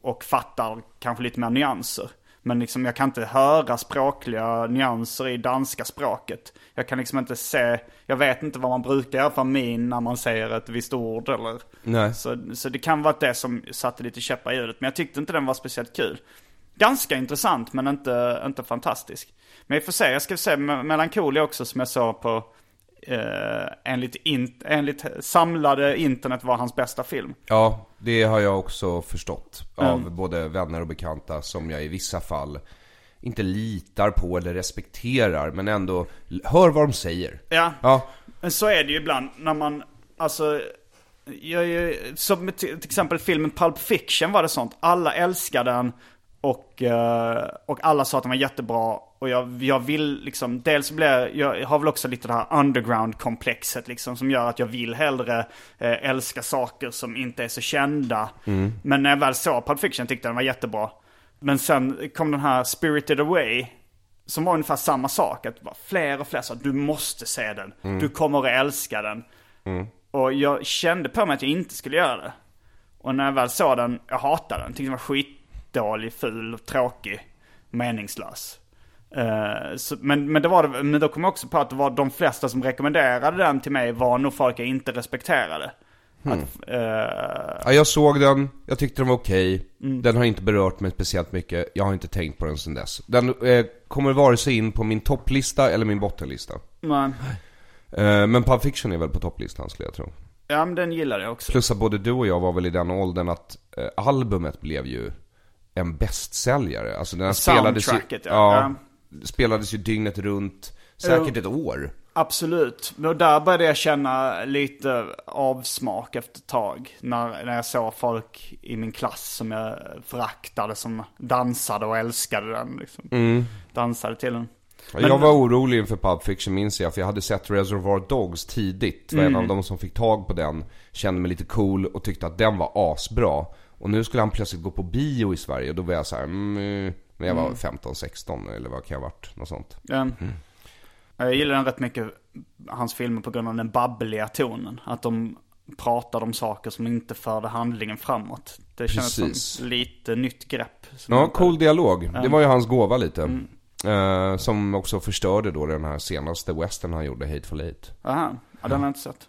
Och fattar kanske lite mer nyanser. Men liksom jag kan inte höra språkliga nyanser i danska språket. Jag kan liksom inte se, jag vet inte vad man brukar göra för min när man säger ett visst ord eller. Nej. Så, så det kan vara det som satte lite käppar i hjulet. Men jag tyckte inte den var speciellt kul. Ganska intressant men inte, inte fantastisk. Men vi får se, jag ska se Me- Melancholia också som jag såg på eh, enligt, in, enligt samlade internet var hans bästa film. Ja, det har jag också förstått av Mm. både vänner och bekanta som jag i vissa fall inte litar på eller respekterar, men ändå hör vad de säger. Ja, Ja, men så är det ju ibland när man, alltså, jag, som till exempel filmen Pulp Fiction var det sånt. Alla älskade den och, eh, och alla sa att den var jättebra. Och jag, jag vill liksom, dels blir jag, jag har väl också lite det här underground-komplexet liksom som gör att jag vill hellre eh, älska saker som inte är så kända. Men när jag väl såg Pulp Fiction tyckte jag den var jättebra. Men sen kom den här Spirited Away som var ungefär samma sak. Att fler och fler sa du måste se den. Du kommer att älska den. Och jag kände på mig att jag inte skulle göra det. Och när jag väl såg den, jag hatade den. Tyckte den var skitdålig, ful, tråkig, meningslös. Eh, så, men, men, det var det, men då kom jag också på att det var de flesta som rekommenderade den till mig var nog folk jag inte respekterade. Att, eh, Ja, jag såg den, jag tyckte den var okej. Mm. Den har inte berört mig speciellt mycket, jag har inte tänkt på den sedan dess. Den eh, kommer vare sig in på min topplista eller min bottenlista. men, Eh, men Pulp Fiction är väl på topplistan skulle jag tro. ja men den gillade jag också. Plus att både du och jag var väl i den åldern att eh, albumet blev ju en bästsäljare. Alltså den spelades ju, Soundtracket, ja. Spelades ju dygnet runt, säkert ett år. Absolut. Och där började jag känna lite avsmak efter ett tag. När, när jag såg folk i min klass som jag föraktade som dansade och älskade den. Liksom. Dansade till den. Ja, jag var orolig inför Pulp Fiction minns jag, för jag hade sett Reservoir Dogs tidigt. Var en av de som fick tag på den, kände mig lite cool och tyckte att den var asbra. Och nu skulle han plötsligt gå på bio i Sverige och då var jag så här, mm, när jag var 15-16 eller vad kan jag ha varit, något sånt. Ja. Jag gillar den rätt mycket, hans filmer, på grund av den babbliga tonen. Att de pratade om saker som inte förde handlingen framåt. Det känns Precis. som lite nytt grepp. som Ja, inte- cool dialog. Det var ju hans gåva lite. Eh, som också förstörde då den här senaste western han gjorde, Hateful Eight. Aha, ja, den har jag inte sett.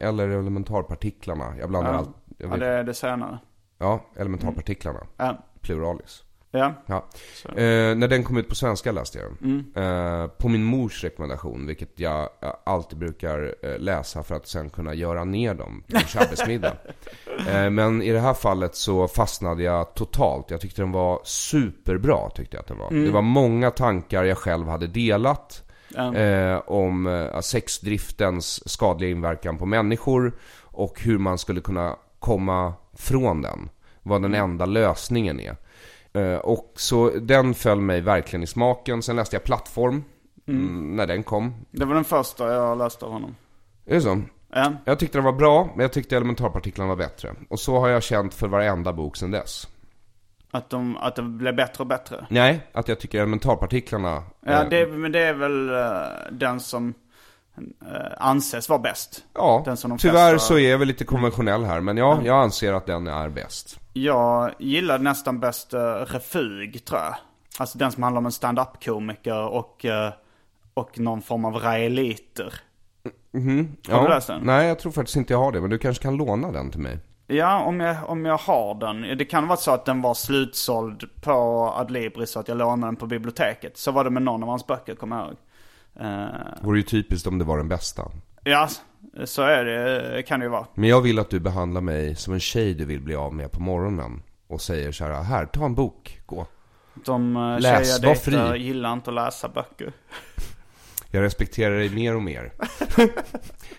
eller elementarpartiklarna, jag blandar allt. Jag Ja, vet, det är det senare. ja, elementarpartiklarna, Ja. pluralis. Ja. Ja. Eh, när den kom ut på svenska läste jag den. Mm. Eh, på min mors rekommendation, vilket jag alltid brukar eh, läsa för att sen kunna göra ner dem på shabbesmiddag. eh, men i det här fallet så fastnade jag totalt. Jag tyckte den var superbra, tyckte jag att den var. Det var många tankar jag själv hade delat. Eh, om eh, sexdriftens skadliga inverkan på människor och hur man skulle kunna komma från den. Vad den enda lösningen är. Eh, och så den föll mig verkligen i smaken. Sen läste jag Plattform. Mm, när den kom. Det var den första jag läste av honom. Är det så? Ja. Jag tyckte den var bra, men jag tyckte elementarpartiklarna var bättre. Och så har jag känt för varenda bok sedan dess. Att, de, att det blev bättre och bättre. Nej, att jag tycker elementarpartiklarna... Ja, det, men det är väl eh, den som eh, anses vara bäst. ja den som de tyvärr flesta- så är jag väl lite konventionell här, men ja, jag anser att den är bäst. Jag gillar nästan bäst uh, Refug, tror jag. Alltså den som handlar om en stand-up-komiker och, eh, och någon form av raeliter. Har du läst den? Nej, jag tror faktiskt inte jag har det, men du kanske kan låna den till mig. Ja, om jag, om jag har den. Det kan vara så att den var slutsåld på Adlibris så att jag lånade den på biblioteket. Så var det med någon av hans böcker, kommer jag ihåg. Eh, Vore ju typiskt om det var den bästa. ja, så är det, kan det ju vara. Men jag vill att du behandlar mig som en tjej du vill bli av med på morgonen. Och säger så här, här, ta en bok, gå. De uh, Läs, tjejer var dejtar fri. gillar inte att läsa böcker. Jag respekterar dig mer och mer.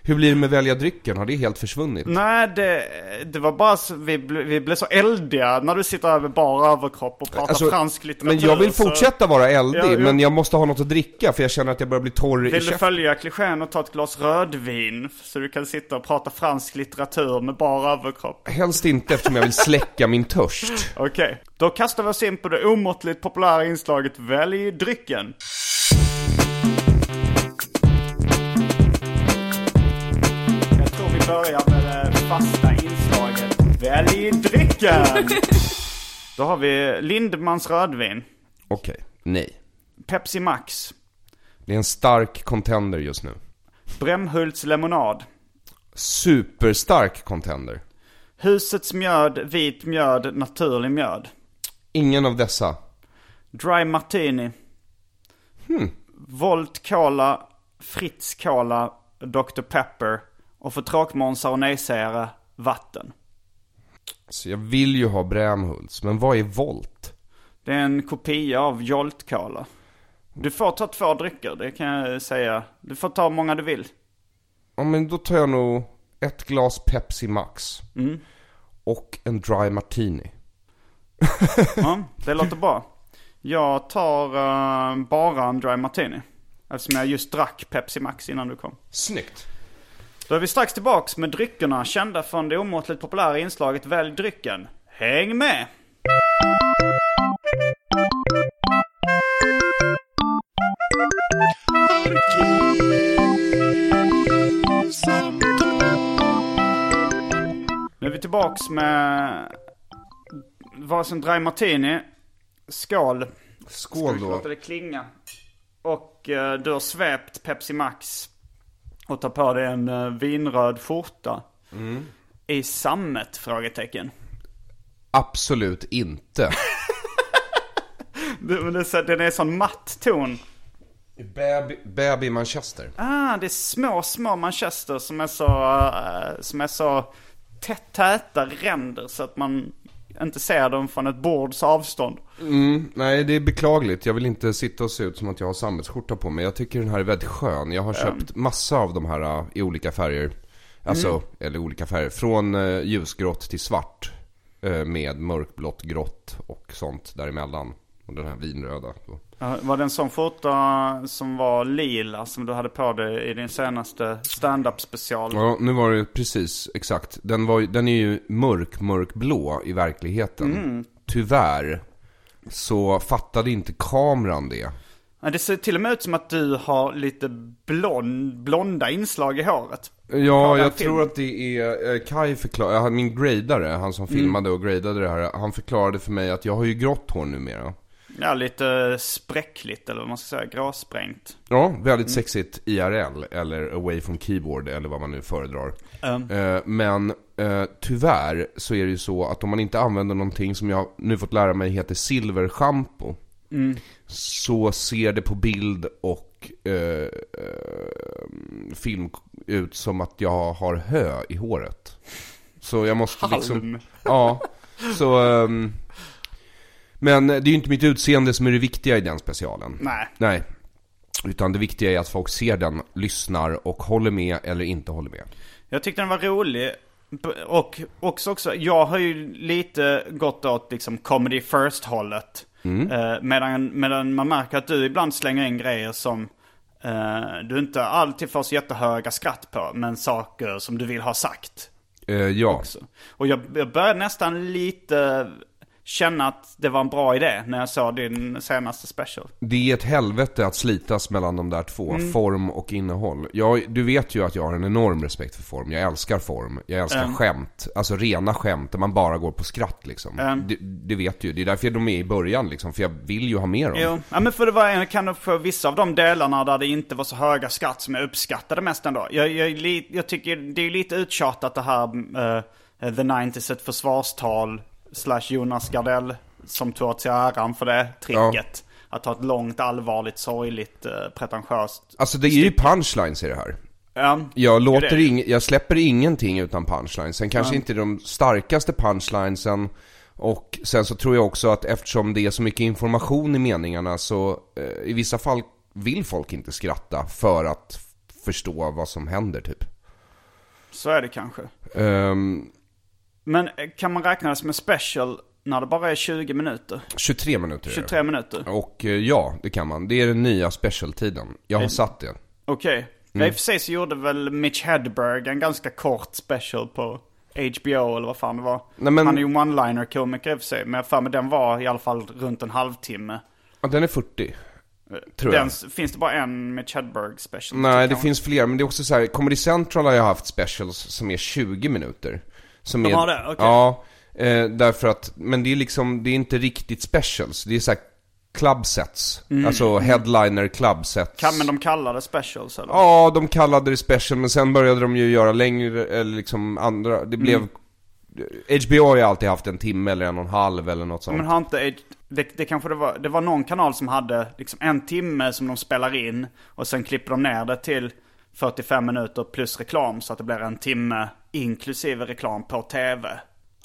Hur blir det med välja drycken? Har det helt försvunnit? Nej, det, det var bara så, vi, vi blev så eldiga när du sitter över bara överkropp och pratar Alltså, fransk litteratur. Men jag vill så- fortsätta vara eldig, Ja, ja. men jag måste ha något att dricka för jag känner att jag börjar bli torr i Vill du käften. följa klichén och ta ett glas rödvin? Så du kan sitta och prata fransk litteratur med bara överkropp. Helst inte eftersom jag vill släcka min törst. Okej, då kastar vi oss in på det omåttligt populära inslaget Välj drycken. Börjar med det fasta inslaget Välj drycken! Då har vi Lindmans rödvin, Okej, nej. Pepsi Max, Det är en stark contender just nu. Brämhults lemonad, Superstark contender. Husets mjöd, vit mjöd, naturlig mjöd, Ingen av dessa. Dry Martini, Volt Cola, Fritz Cola, Dr Pepper och för tråkmånsar och nejsägare, vatten. Så jag vill ju ha Brämhults, men vad är Volt? Det är en kopia av Jolt Cola. Du får ta två drycker, det kan jag säga. Du får ta hur många du vill. Ja men då tar jag nog ett glas Pepsi Max. Och en Dry Martini. Ja, det låter bra. Jag tar eh, bara en Dry Martini. Eftersom jag just drack Pepsi Max innan du kom. Snyggt. Då är vi strax tillbaks med dryckerna kända från det omåttligt populära inslaget Välj drycken. Häng med! Nu är vi tillbaks med varsin Dry Martini. Skål. Skål Ska vi då. låta det klinga. Och eh, du har svept Pepsi Max. Och tar på dig en eh, vinröd skjorta. Mm. I sammet? Frågetecken. Absolut inte. Det, är den är sån matt ton. Baby, baby Manchester. Ah, det är små, små Manchester som är så, eh, som är så tätt, täta ränder så att man inte ser dem från ett bords avstånd. Nej, det är beklagligt. Jag vill inte sitta och se ut som att jag har sammetsskjorta på mig. Jag tycker den här är väldigt skön. Jag har köpt massa av de här uh, i olika färger. Alltså, eller olika färger. Från uh, ljusgrått till svart. Uh, med mörkblått, grått och sånt däremellan. Och den här vinröda. då. Ja, Var det en sån skjorta som var lila som du hade på dig i din senaste stand-up special? Ja, nu var det precis exakt. Den, var, den är ju mörk, mörkblå i verkligheten. Tyvärr så fattade inte kameran det. Ja, det ser till och med ut som att du har lite blond, blonda inslag i håret. Ja, jag film. tror att det är eh, Kai förklarade, min gradare, han som filmade och gradade det här, han förklarade för mig att jag har ju grått hår numera. Ja, lite spräckligt eller vad man ska säga, gråsprängt. Ja, väldigt sexigt IRL eller away from keyboard eller vad man nu föredrar. Eh, men eh, tyvärr så är det ju så att om man inte använder någonting som jag nu fått lära mig heter silverschampo. Så ser det på bild och eh, eh, film ut som att jag har hö i håret. Så jag måste liksom... Halm. Ja, så... ehm, men det är ju inte mitt utseende som är det viktiga i den specialen. Nej. Nej. Utan det viktiga är att folk ser den, lyssnar och håller med eller inte håller med. Jag tyckte den var rolig. Och också, också, jag har ju lite gått åt liksom comedy first hållet. Eh, medan, medan man märker att du ibland slänger in grejer som eh, du inte alltid får så jättehöga skratt på. Men saker som du vill ha sagt. Eh, ja, också. Och jag, jag började nästan lite känna att det var en bra idé när jag såg din senaste special. det är ett helvete att slitas mellan de där två, Mm. form och innehåll. Jag, du vet ju att jag har en enorm respekt för form. Jag älskar form. Jag älskar Mm. skämt. Alltså rena skämt där man bara går på skratt liksom. Mm. Det, det vet du ju. Det är därför de är i början liksom. För jag vill ju ha mer dem. Jo, ja, men för det var en, kan för vissa av de delarna där det inte var så höga skratt som jag uppskattade mest ändå. Jag, jag, jag tycker det är lite uttjatat det här uh, The 90s ett försvarstal slash Jonas Gardell som tog åt sig äran för det tricket. Att ha ett långt, allvarligt, sorgligt, uh, pretentiöst. Alltså det är ju punchlines i det här. Ja, Jag, låter ing, jag släpper ingenting utan punchlines. Sen kanske inte de starkaste punchlinesen. Och sen så tror jag också att eftersom det är så mycket information i meningarna så eh, i vissa fall vill folk inte skratta för att förstå vad som händer typ. Så är det kanske. Ehm, Men eh, kan man räkna det som en special när det bara är 20 minuter? 23 minuter är det. 23 minuter? Och eh, ja, det kan man. Det är den nya specialtiden. Jag har satt det. Okej. Mm. I och för sig så gjorde väl Mitch Hedberg en ganska kort special på HBO eller vad fan det var. Nej, men- Han är ju one-liner komiker i och för sig. Men jag har för mig den var i alla fall runt en halvtimme. Ja, den är 40. Tror Den, jag. finns det bara en Mitch Hedberg special? Nej, det Kanske. finns fler. Men det är också så här, Comedy Central har ju haft specials som är 20 minuter. Som De är, har det? Okej. Ja, eh, därför att, men det är liksom, det är inte riktigt specials. Det är så här clubsets. Alltså headliner clubsets. Mm. Kan, men de kallar det specials eller? Ja, de kallade det special, men sen började de ju göra längre, eller liksom andra, det blev... Mm. HBO har ju alltid haft en timme eller en och en halv eller något sånt. Men har inte, det, det kanske det var, det var någon kanal som hade liksom en timme som de spelar in. Och sen klipper de ner det till 45 minuter plus reklam. Så att det blir en timme inklusive reklam på tv.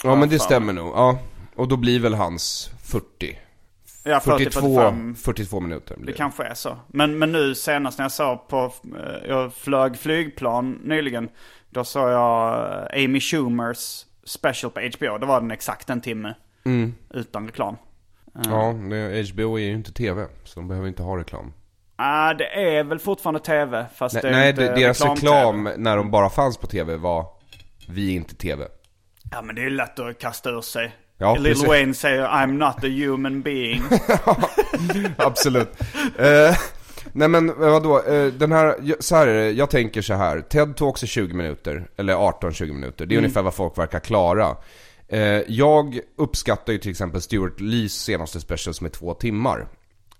ja, men det stämmer nog. Ja. Och då blir väl hans 40. Ja, 40, 42, 45. 42 minuter blir Det kanske är så. Men, men nu senast när jag såg på, eh, jag flög flygplan nyligen. Då såg jag eh, Amy Schumers special på HBO. Då var den exakt en timme. Mm. Utan reklam. Ja, det, HBO är ju inte TV, så de behöver inte ha reklam. Ah, det är väl fortfarande tv. Fast Nej, det är nej inte det, deras reklam-TV. reklam när de bara fanns på TV var Vi är inte TV. Ja men det är lätt att kasta ur sig. Ja, Lil precis. Wayne säger I'm not a human being. Absolut. eh, nej men vadå, eh, den här, så här är det, jag tänker så här. TED Talks är 20 minuter, eller 18-20 minuter. Det är ungefär vad folk verkar klara. Eh, jag uppskattar ju till exempel Stuart Lees senaste special som är två timmar.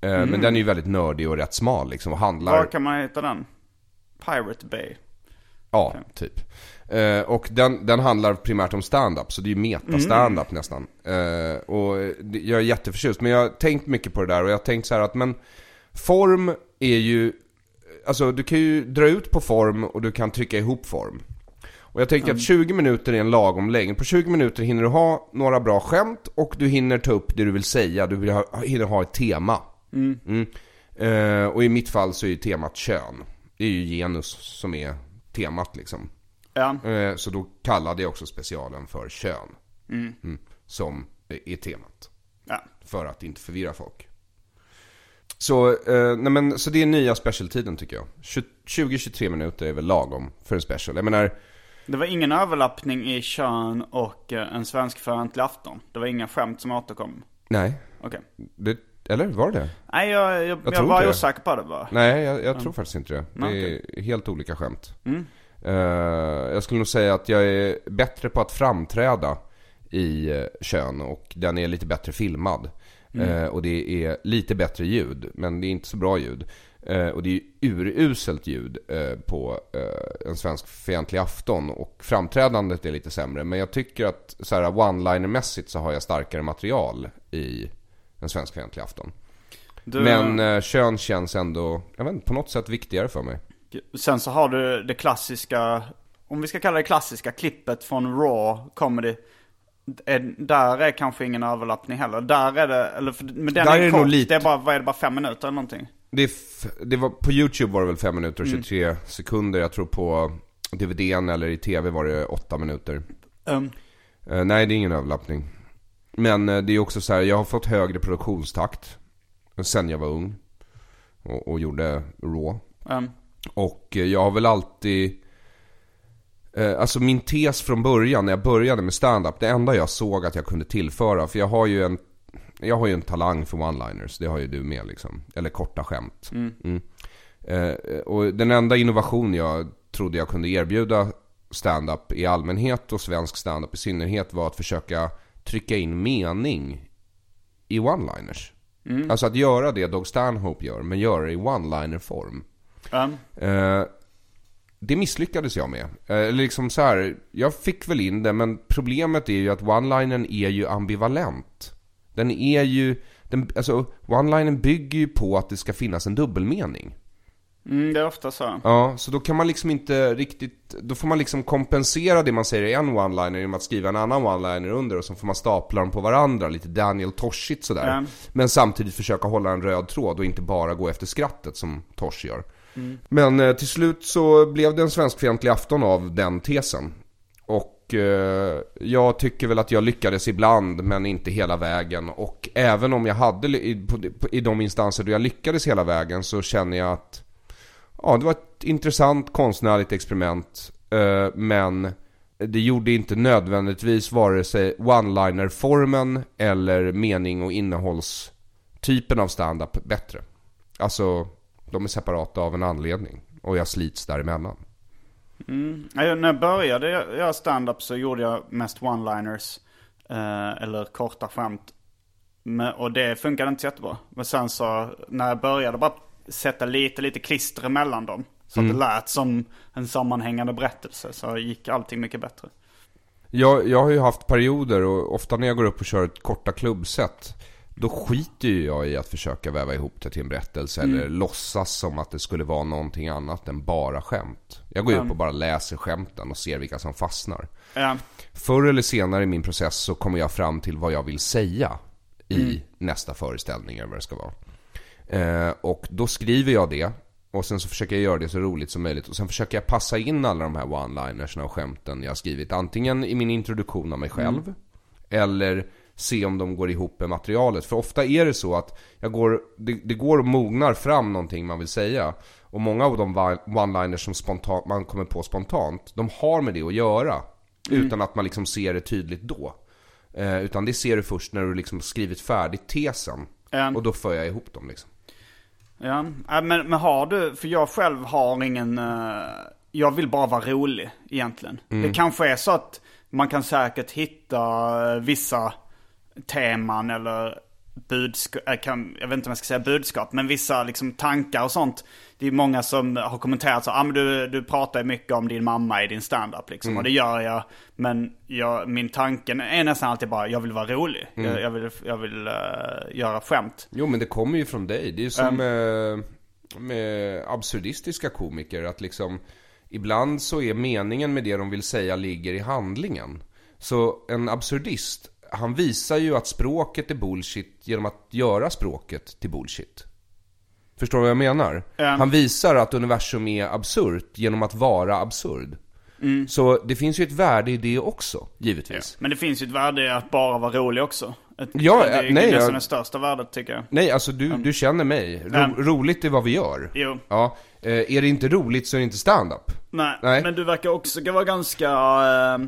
Eh, Men den är ju väldigt nördig och rätt smal liksom och handlar... Var kan man hitta den? Pirate Bay. Ja, typ. Eh, och den, den handlar primärt om stand-up, så det är ju meta-stand-up nästan. Eh, och jag är jätteförtjust, men jag har tänkt mycket på det där och jag har tänkt så här att men form är ju, alltså du kan ju dra ut på form och du kan trycka ihop form. Och jag tänker att 20 minuter är en lagom längd. På 20 minuter hinner du ha några bra skämt och du hinner ta upp det du vill säga. Du vill ha, hinner ha ett tema. Mm. Eh, och i mitt fall så är ju temat kön. Det är ju genus som är temat liksom. Ja. Eh, Så då kallade jag också specialen för kön. Mm. Som är temat. ja. För att inte förvirra folk. Så, eh, nej men, så det är nya specialtiden tycker jag. 20-23 minuter är väl lagom för en special. Jag menar, Det var ingen överlappning i kön och eh, en svensk fientlig afton. Det var inga skämt som återkom. nej. Okej. Det, eller var det? Nej, jag, jag, jag, tror var det. osäker på det bara. Nej, jag, jag tror faktiskt inte det. Det är helt olika skämt. Mm. Eh, jag skulle nog säga att jag är bättre på att framträda i eh, kön och den är lite bättre filmad. Mm. Eh, och det är lite bättre ljud, men det är inte så bra ljud. Eh, och det är uruselt ljud på en svensk fientlig afton och framträdandet är lite sämre. Men jag tycker att så här one-liner-mässigt så har jag starkare material i en svensk fientlig afton. Du, Men eh, kön känns ändå, jag vet inte, på något sätt viktigare för mig. Sen så har du det klassiska, om vi ska kalla det klassiska, klippet från Raw Comedy. Är, där är kanske ingen överlappning heller. Där är det, eller för, men den Där är, är det kort, nog lite- det är bara, vad är det, bara fem minuter eller någonting? Det, det var, på YouTube var det väl 5 minuter och 23 sekunder. Jag tror på DVDn eller i TV var det 8 minuter. Um, Eh, nej, det är ingen överlappning. Men eh, det är också så här, jag har fått högre produktionstakt sen jag var ung. Och, och gjorde Raw. um, Och eh, jag har väl alltid... Eh, alltså min tes från början, när jag började med stand-up det enda jag såg att jag kunde tillföra, för jag har ju en... Jag har ju en talang för one-liners, det har ju du med liksom. Eller korta skämt. Mm. Eh, och den enda innovation jag trodde jag kunde erbjuda stand-up i allmänhet och svensk stand-up i synnerhet var att försöka trycka in mening i one-liners. Alltså att göra det Dog Stanhope gör, men göra det i one-liner form. um, Eh, det misslyckades jag med. Eh, liksom så här, jag fick väl in det, men problemet är ju att one-linern är ju ambivalent. Den är ju, den, alltså one-linern bygger ju på att det ska finnas en dubbelmening. Mm, det är ofta så. Ja, så då kan man liksom inte riktigt, då får man liksom kompensera det man säger i en one-liner genom att skriva en annan one-liner under och så får man stapla dem på varandra, lite Daniel Toshigt sådär. Ja. Men samtidigt försöka hålla en röd tråd och inte bara gå efter skrattet som Tosh gör. Men eh, till slut så blev det en svenskfientlig afton av den tesen. Och eh, jag tycker väl att jag lyckades ibland men inte hela vägen. Och även om jag hade, i, på, i de instanser då jag lyckades hela vägen så känner jag att Ja, det var ett intressant konstnärligt experiment. Eh, men det gjorde inte nödvändigtvis vare sig one-liner-formen eller mening och innehållstypen av stand-up bättre. Alltså, de är separata av en anledning. Och jag slits däremellan. Mm. När jag började göra stand-up så gjorde jag mest one-liners. Eh, eller korta skämt. Men, och det funkade inte så jättebra. Men sen så när jag började bara sätta lite, lite klister emellan dem. Så att det lät som en sammanhängande berättelse. Så gick allting mycket bättre. Jag, jag har ju haft perioder och ofta när jag går upp och kör ett korta klubbset då skiter ju jag i att försöka väva ihop det till en berättelse eller låtsas som att det skulle vara någonting annat än bara skämt. Jag går ju upp och bara läser skämten och ser vilka som fastnar. Ja, Förr eller senare i min process så kommer jag fram till vad jag vill säga i nästa föreställning eller vad det ska vara. Eh, och då skriver jag det och sen så försöker jag göra det så roligt som möjligt och sen försöker jag passa in alla de här one-linersna och skämten jag har skrivit antingen i min introduktion av mig själv eller se om de går ihop med materialet. För ofta är det så att jag går, det, det går och mognar fram någonting man vill säga. Och många av de one-liners som spontant, man kommer på spontant, de har med det att göra. Utan att man liksom ser det tydligt då. Eh, utan det ser du först när du liksom skrivit färdigt tesen. Ja. Och då för jag ihop dem liksom. Ja. Ja, men, men har du, för jag själv har ingen, eh, jag vill bara vara rolig egentligen. Det kanske är så att man kan säkert hitta eh, vissa teman eller budskap, jag, kan, jag vet inte om jag ska säga budskap, men vissa liksom tankar och sånt. Det är många som har kommenterat så, ah, men du, du pratar mycket om din mamma i din standup liksom. Och det gör jag, men jag, min tanken är nästan alltid bara, jag vill vara rolig. Jag, jag vill, jag vill eh, göra skämt. Jo men det kommer ju från dig. Det är ju som med, med absurdistiska komiker. Att liksom ibland så är meningen med det de vill säga ligger i handlingen. Så en absurdist, han visar ju att språket är bullshit genom att göra språket till bullshit. Förstår du vad jag menar? Han visar att universum är absurt genom att vara absurd. Så det finns ju ett värde i det också, givetvis. Men det finns ju ett värde i att bara vara rolig också. Ett, Ja, det är nej, nästan jag- det största värdet tycker jag. Nej, alltså du, du känner mig. Ro, Mm. roligt är vad vi gör. Jo. Ja, eh, är det inte roligt så är det inte stand-up. Nej, Nej. men du verkar också vara ganska eh,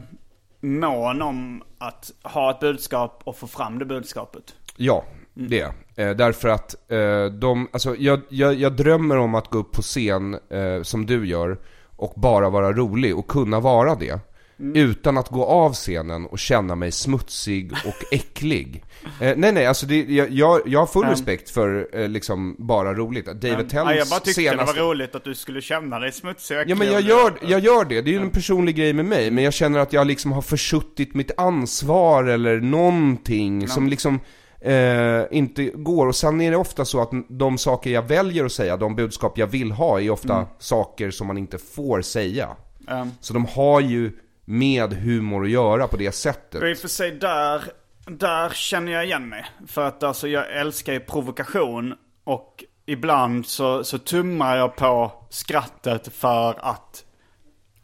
mån om att ha ett budskap och få fram det budskapet. Ja, det är eh, Därför att eh, de, alltså jag, jag, jag drömmer om att gå upp på scen eh, som du gör och bara vara rolig och kunna vara det. Utan att gå av scenen och känna mig smutsig och äcklig. Eh, nej nej, alltså det, jag, jag, jag har full respekt för eh, liksom bara roligt. David Ja, Tells jag bara tyckte senaste... det var roligt att du skulle känna dig smutsig och Ja men jag äcklig. gör, jag gör det, det är ju en personlig grej med mig, men jag känner att jag liksom har försuttit mitt ansvar eller någonting som liksom eh, inte går. Och sen är det ofta så att de saker jag väljer att säga, de budskap jag vill ha, är ofta saker som man inte får säga. Um, Så de har ju med humor att göra på det sättet. och i och för sig där, där känner jag igen mig. För att alltså jag älskar ju provokation och ibland så, så tummar jag på skrattet för att,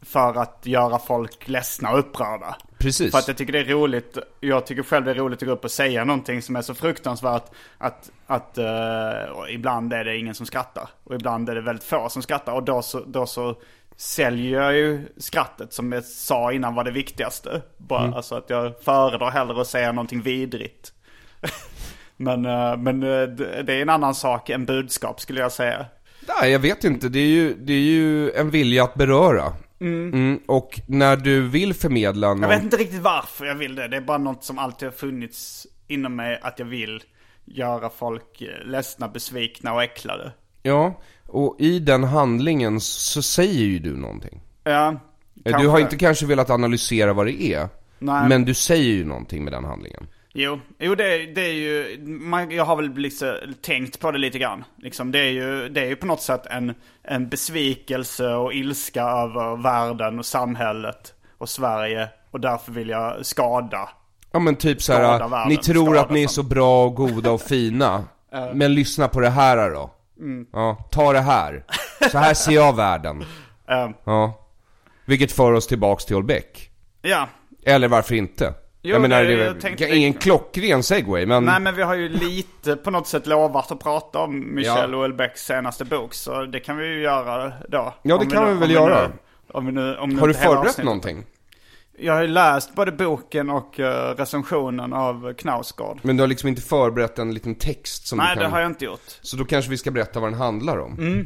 för att göra folk ledsna och upprörda. Precis. För att jag tycker det är roligt, jag tycker själv det är roligt att gå upp och säga någonting som är så fruktansvärt att, att uh, ibland är det ingen som skrattar. Och ibland är det väldigt få som skrattar. Och då så, då så säljer jag ju skrattet som jag sa innan var det viktigaste. Bara, Mm. Alltså att jag föredrar hellre att säga någonting vidrigt. men uh, men uh, det är en annan sak än budskap skulle jag säga. Nej, jag vet inte. Det är ju, det är ju en vilja att beröra. Mm, och när du vill förmedla någon... Jag vet inte riktigt varför jag vill det. Det är bara något som alltid har funnits inom mig att jag vill göra folk eh, ledsna, besvikna och äcklade. Ja, och i den handlingen så säger ju du någonting. Ja, Eh, Du kanske. har inte kanske velat analysera vad det är. Nej. Men du säger ju någonting med den handlingen. Jo, jo det, det är ju, man, jag har väl liksom tänkt på det lite grann. Liksom, det, är ju, det är ju på något sätt en, en besvikelse och ilska över världen och samhället och Sverige. Och därför vill jag skada. Ja men typ så här, världen, ni tror att ni är så bra och goda och fina. men lyssna på det här då. Mm. Ja, ta det här. Så här ser jag världen. Eh, Ja. Vilket för oss tillbaks till Olbeck. ja, Eller varför inte? Jo, jag menar, det- är ingen klockren segway, men... Nej men vi har ju lite på något sätt lovat att prata om Michel Ja. Houellebecqs senaste bok. Så det kan vi ju göra då. Ja, det kan nu- vi väl göra. Nu, om vi nu, om har du förberett någonting? Jag har ju läst både boken och uh, recensionen av Knausgård. Men du har liksom inte förberett en liten text som Nej du kan... det har jag inte gjort. Så då kanske vi ska berätta vad den handlar om.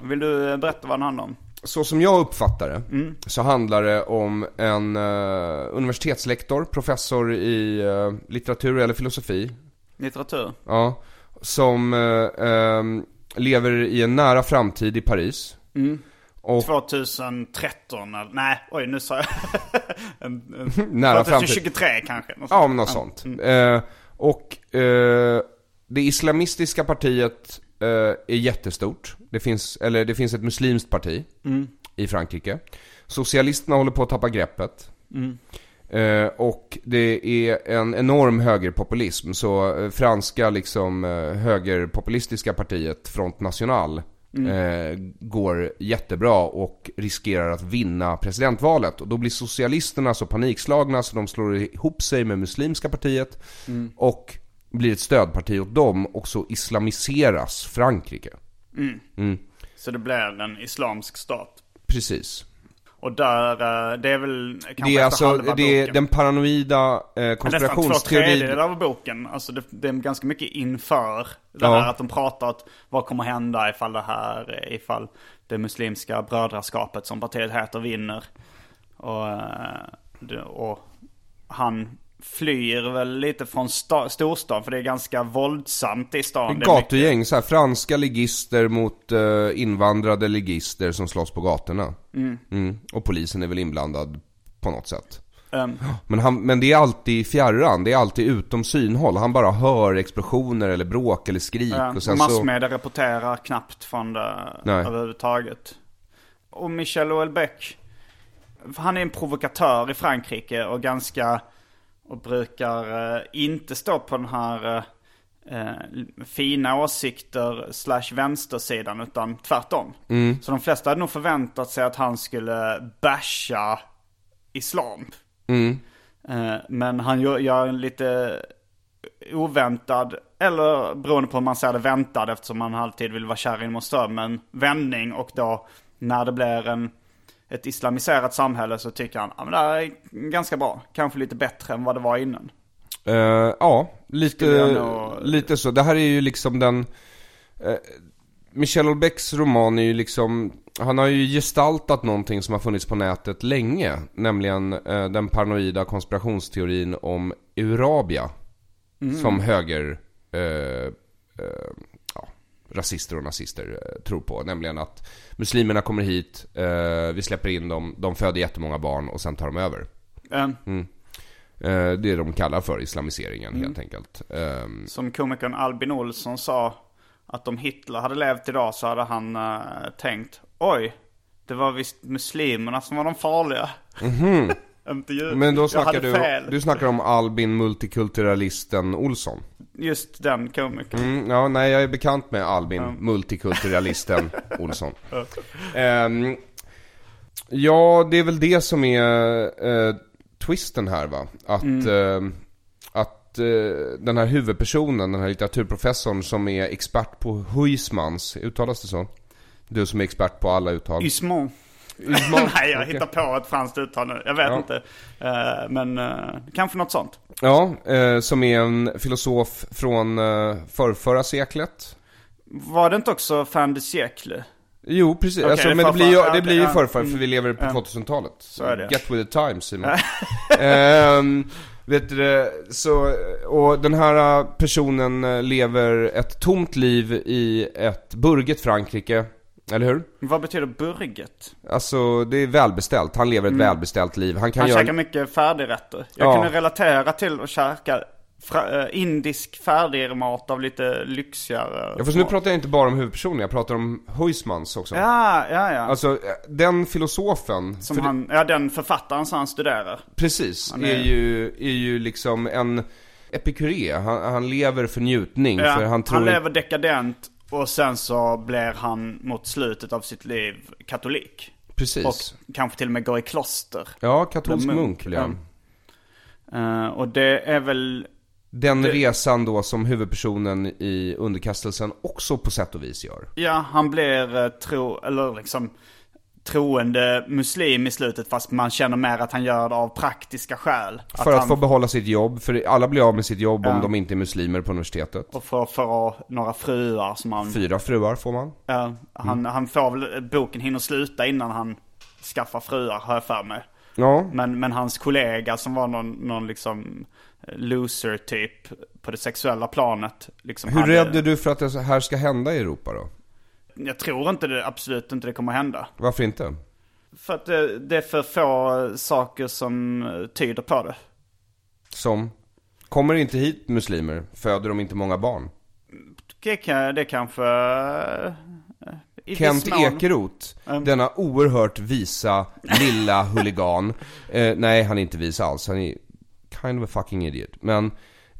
Vill du eh, berätta vad den handlar om? Så som jag uppfattar det, Mm. så handlar det om en eh, universitetslektor, professor i eh, litteratur eller filosofi, Litteratur? ja, som eh, ehm, lever i en nära framtid i Paris. Mm. Och 2013 eller? Nej, oj nu sa jag. en, en, Nära framtid. 2023 kanske. något Ja, men något sånt. Eh, och eh, det islamistiska partiet eh, är jättestort. Det finns, eller det finns ett muslimskt parti i Frankrike. Socialisterna håller på att tappa greppet. Eh, och det är en enorm högerpopulism. Så eh, franska liksom eh, högerpopulistiska partiet Front National eh, går jättebra och riskerar att vinna presidentvalet. Och då blir socialisterna så panikslagna så de slår ihop sig med muslimska partiet och blir ett stödparti åt dem och så islamiseras Frankrike. Så det blir en islamsk stat. Precis. Och där, eh, det är väl kanske Det är alltså, det är boken. den paranoida eh, Nästan två konspirationsteorin. tredjedelar av boken. Alltså det, det är ganska mycket inför. Det Ja. här att de pratar att vad kommer hända ifall det här, ifall det muslimska brödraskapet som partiet heter vinner. Och, eh, och han flyr väl lite från sta, storstan för det är ganska våldsamt i stan. Det är Gatugäng, så här, franska ligister mot eh, invandrade ligister som slåss på gatorna. Mm. Och polisen är väl inblandad på något sätt. Ehm, Men, han, men det är alltid i fjärran, det är alltid utom synhåll. Han bara hör explosioner eller bråk eller skrik Ja, och sen så... massmedia rapporterar knappt från det Nej. överhuvudtaget. Och Michel Houellebecq, han är en provokatör i Frankrike och ganska, och brukar eh, inte stå på den här eh, eh, fina åsikter slash vänstersidan utan tvärtom. Så de flesta hade nog förväntat sig att han skulle basha islam. Eh, men han gör, gör en lite oväntad, eller beroende på hur man ser det väntad eftersom man alltid vill vara kär inom strömmen, vändning och då när det blir en, ett islamiserat samhälle så tycker han att det här är ganska bra. Kanske lite bättre än vad det var innan. Eh, ja, lite, nog- lite så. Det här är ju liksom den... Uh, Michel Houellebecqs roman är ju liksom... Han har ju gestaltat någonting som har funnits på nätet länge. Nämligen eh, den paranoida konspirationsteorin om Eurabia. Som höger... ja, rasister och nazister eh, tror på. Nämligen att muslimerna kommer hit, eh, vi släpper in dem, de föder jättemånga barn och sen tar de över. Eh, Eh, det de kallar för islamiseringen helt enkelt. Ehm, Som komikern Albin Olsson sa att om Hitler hade levt idag så hade han tänkt oj, det var visst muslimerna som var de farliga. Inte ju. Men då snackar du, fel. du snackar om Albin multikulturalisten Olsson. just den komikern. Mm, ja, nej, jag är bekant med Albin, multikulturalisten Olsson. Ehm, ja, det är väl det som är eh, twisten här va? Att, att eh, den här huvudpersonen, den här litteraturprofessorn som är expert på Huysmans, uttalas det så? Du som är expert på alla uttal. Ysmon. Nej, jag hittar på ett franskt uttal nu. Jag vet Ja. inte. Eh, men uh, kanske något sånt. Ja, eh, som är en filosof från eh, förrförra seklet. Var det inte också fan de siècle? Jo, precis. Okej, alltså, det men det blir ju, det blir ju mm. för vi lever på Ja. 2000-talet. Så är det. Get with the times Simon. Ehm, vet du så, och den här personen lever ett tomt liv i ett burget Frankrike. Eller hur? Vad betyder burget? Alltså det är välbeställt, han lever ett välbeställt liv. Han kan Han göra... käkar mycket färdigrätter. Jag Ja. kunde relatera till att käka eh, indisk färdigmat av lite lyxigare Ja, fast nu pratar jag inte bara om huvudpersonen, jag pratar om Huysmans också. Ja, ja, ja. Alltså den filosofen, Som han, ja, den författaren som han studerar. Precis, Han är... är- ju, är ju liksom en epikuré. Han, han lever för njutning. Ja, för han tror han lever dekadent och sen så blir han mot slutet av sitt liv katolik. Precis. Och kanske till och med går i kloster. Ja, katolsk Munk, munk blir han. Eh, och det är väl, Den Det- resan då som huvudpersonen i underkastelsen också på sätt och vis gör. ja han blir eh, tro, eller liksom troende muslim i slutet fast man känner mer att han gör det av praktiska skäl. För att han, få behålla sitt jobb, för alla blir av med sitt jobb om Ja. de inte är muslimer på universitetet. Och för, för att några fruar som han... Fyra fruar får man. Ja, han, han får väl, boken hinner sluta innan han skaffar fruar har jag för mig. Ja, Men, men hans kollega som var någon, någon liksom loser typ på det sexuella planet. Liksom hur hade- rädd är du för att det här ska hända i Europa då? Jag tror inte det, absolut inte det kommer hända. Varför inte? För att det, det är för få saker som eh, tyder på det. Som? Kommer inte hit muslimer? Föder de inte många barn? Det, kan, det kanske... eh, i Kent Ekeroth, denna oerhört visa lilla huligan. Eh, nej, han är inte vis alls. Han är kind of a fucking idiot. Men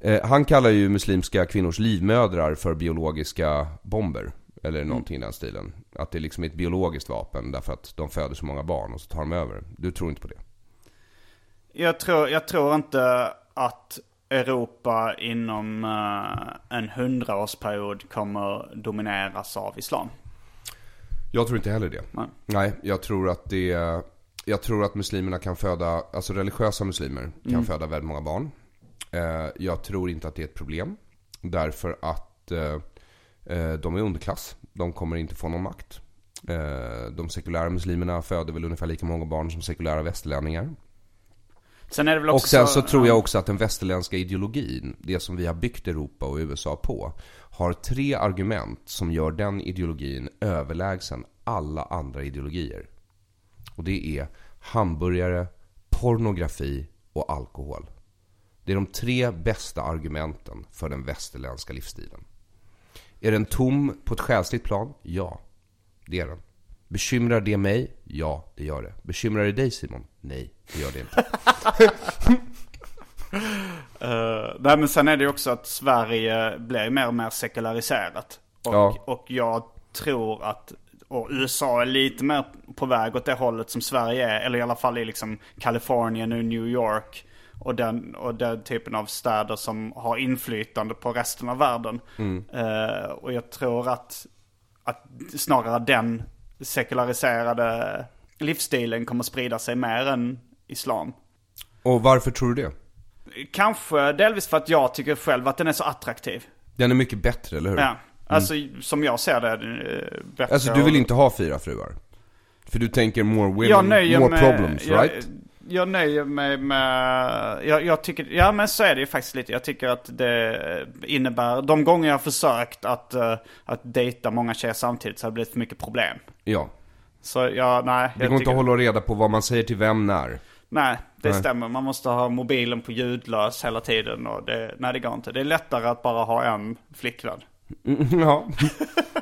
eh, han kallar ju muslimska kvinnors livmödrar för biologiska bomber. Eller någonting i den stilen. Att det liksom är ett biologiskt vapen därför att de föder så många barn och så tar de över. Du tror inte på det? Jag tror, jag tror inte att Europa inom eh, en hundraårsperiod kommer domineras av islam. Jag tror inte heller det. Nej. Nej, jag tror att det Jag tror att muslimerna kan föda, alltså religiösa muslimer kan Mm. föda väldigt många barn. Eh, jag tror inte att det är ett problem. Därför att eh, de är underklass. De kommer inte få någon makt. Eh, de sekulära muslimerna föder väl ungefär lika många barn som sekulära västerlänningar. Sen är det väl också Och sen så tror jag ja, också att den västerländska ideologin, det som vi har byggt Europa och USA på, har tre argument som gör den ideologin överlägsen alla andra ideologier. Och det är hamburgare, pornografi och alkohol. Det är de tre bästa argumenten för den västerländska livsstilen. Är den tom på ett själsligt plan? Ja, det är den. Bekymrar det mig? Ja, det gör det. Bekymrar det dig Simon? Nej, det gör det inte. eh, nej, men sen är det ju också att Sverige blir mer och mer sekulariserat. Och, Ja. och jag tror att och USA är lite mer på väg åt det hållet som Sverige är. Eller i alla fall i liksom Kalifornien och New York. Och den, och den typen av städer som har inflytande på resten av världen. Eh, och jag tror att, att snarare den sekulariserade livsstilen kommer sprida sig mer än islam. Och varför tror du det? Kanske delvis för att jag tycker själv att den är så attraktiv. Den är mycket bättre, eller hur? Ja, alltså som jag ser det eh, bättre. Alltså du vill inte ha fyra fruar? För du tänker more women, more med, problems, jag, right? Jag nöjer mig med, jag, jag tycker, ja men så är det ju faktiskt lite. Jag tycker att det innebär, de gånger jag har försökt att, eh, att dejta många tjejer samtidigt så har det blivit för mycket problem. Ja. Så ja, nej. Det går inte att hålla reda på vad man säger till vem när. Nej, det Nej. stämmer. Man måste ha mobilen på ljudlös hela tiden och det, nej det går inte. Det är lättare att bara ha en flickvän. ja.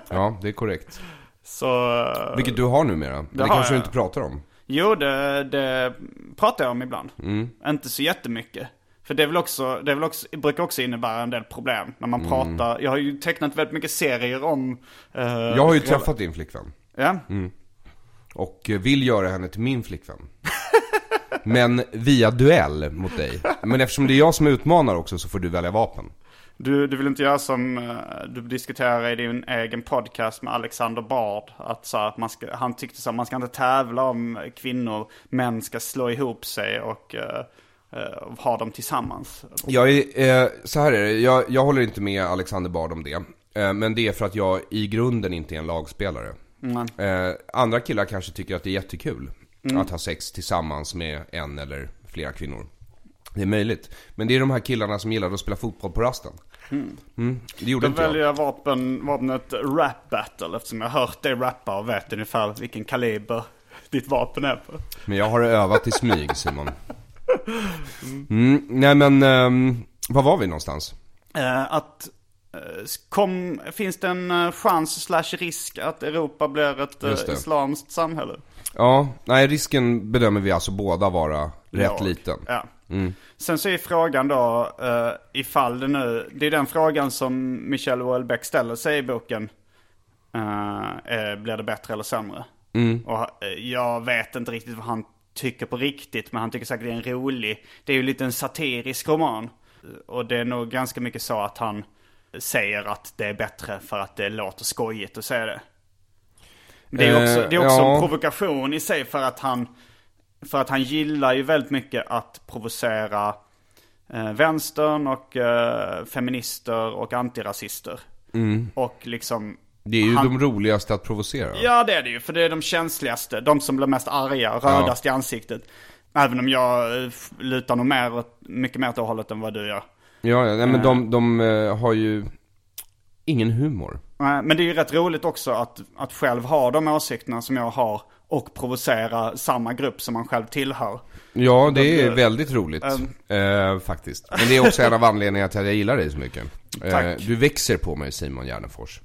ja, det är korrekt. Så... eh, Vilket du har numera. Det, har kanske du jag. inte pratar om. Jo, det, det pratar jag om ibland. Mm. Inte så jättemycket. För det, är väl också, det är väl också, brukar också innebära en del problem när man pratar. Jag har ju tecknat väldigt mycket serier om... eh, Jag har ju träffat din flickvän. Ja, Och vill göra henne till min flickvän. Men via duell mot dig. Men eftersom det är jag som utmanar också så får du välja vapen. Du, du vill inte göra som eh, du diskuterar i din egen podcast med Alexander Bard. Att så att man ska, han tyckte så att man ska inte tävla om kvinnor, män ska slå ihop sig och eh, ha dem tillsammans. Jag är, eh, så här är det, jag, jag håller inte med Alexander Bard om det. Eh, men det är för att jag i grunden inte är en lagspelare. Eh, andra killar kanske tycker att det är jättekul att ha sex tillsammans med en eller flera kvinnor. Det är möjligt. Men det är de här killarna som gillar att spela fotboll på rasten. Mm, det gjorde Då inte väljer jag. vapen, vapnet rap battle eftersom jag har hört dig rappa och vet ungefär vilken kaliber ditt vapen är på. Men jag har övat i smyg Simon. Mm, nej men, ehm, var var vi någonstans? Eh, att kom, finns det en eh, chans slash risk att Europa blir ett eh, islamskt samhälle? Ja, nej risken bedömer vi alltså båda vara rätt Låg. liten. Ja. Sen så är frågan då eh, ifall det nu, det är den frågan som Michel Houellebecq ställer sig i boken. Eh, eh, blir det bättre eller sämre? Och eh, jag vet inte riktigt vad han tycker på riktigt, men han tycker säkert det är en rolig, det är ju lite en satirisk roman. Och det är nog ganska mycket så att han säger att det är bättre för att det låter skojigt att säga det. Men det är Eh, också, det är också ja. en provokation i sig för att han för att han gillar ju väldigt mycket att provocera eh, vänstern och eh, feminister och antirasister. Och liksom... Det är ju han, de roligaste att provocera. Ja det är det ju, för det är de känsligaste. De som blir mest arga och rödast i ansiktet. Även om jag eh, lutar nog mer mycket mer åt det hållet än vad du gör. Ja, ja nej, men de, de eh, har ju ingen humor. Eh, Men det är ju rätt roligt också att, att själv ha de åsikterna som jag har och provocera samma grupp som man själv tillhör. Ja, det är väldigt roligt. Um. eh, faktiskt. Men det är också en av anledningarna till att jag gillar dig så mycket. Eh. Mm. du växer på mig Simon Gärdenfors.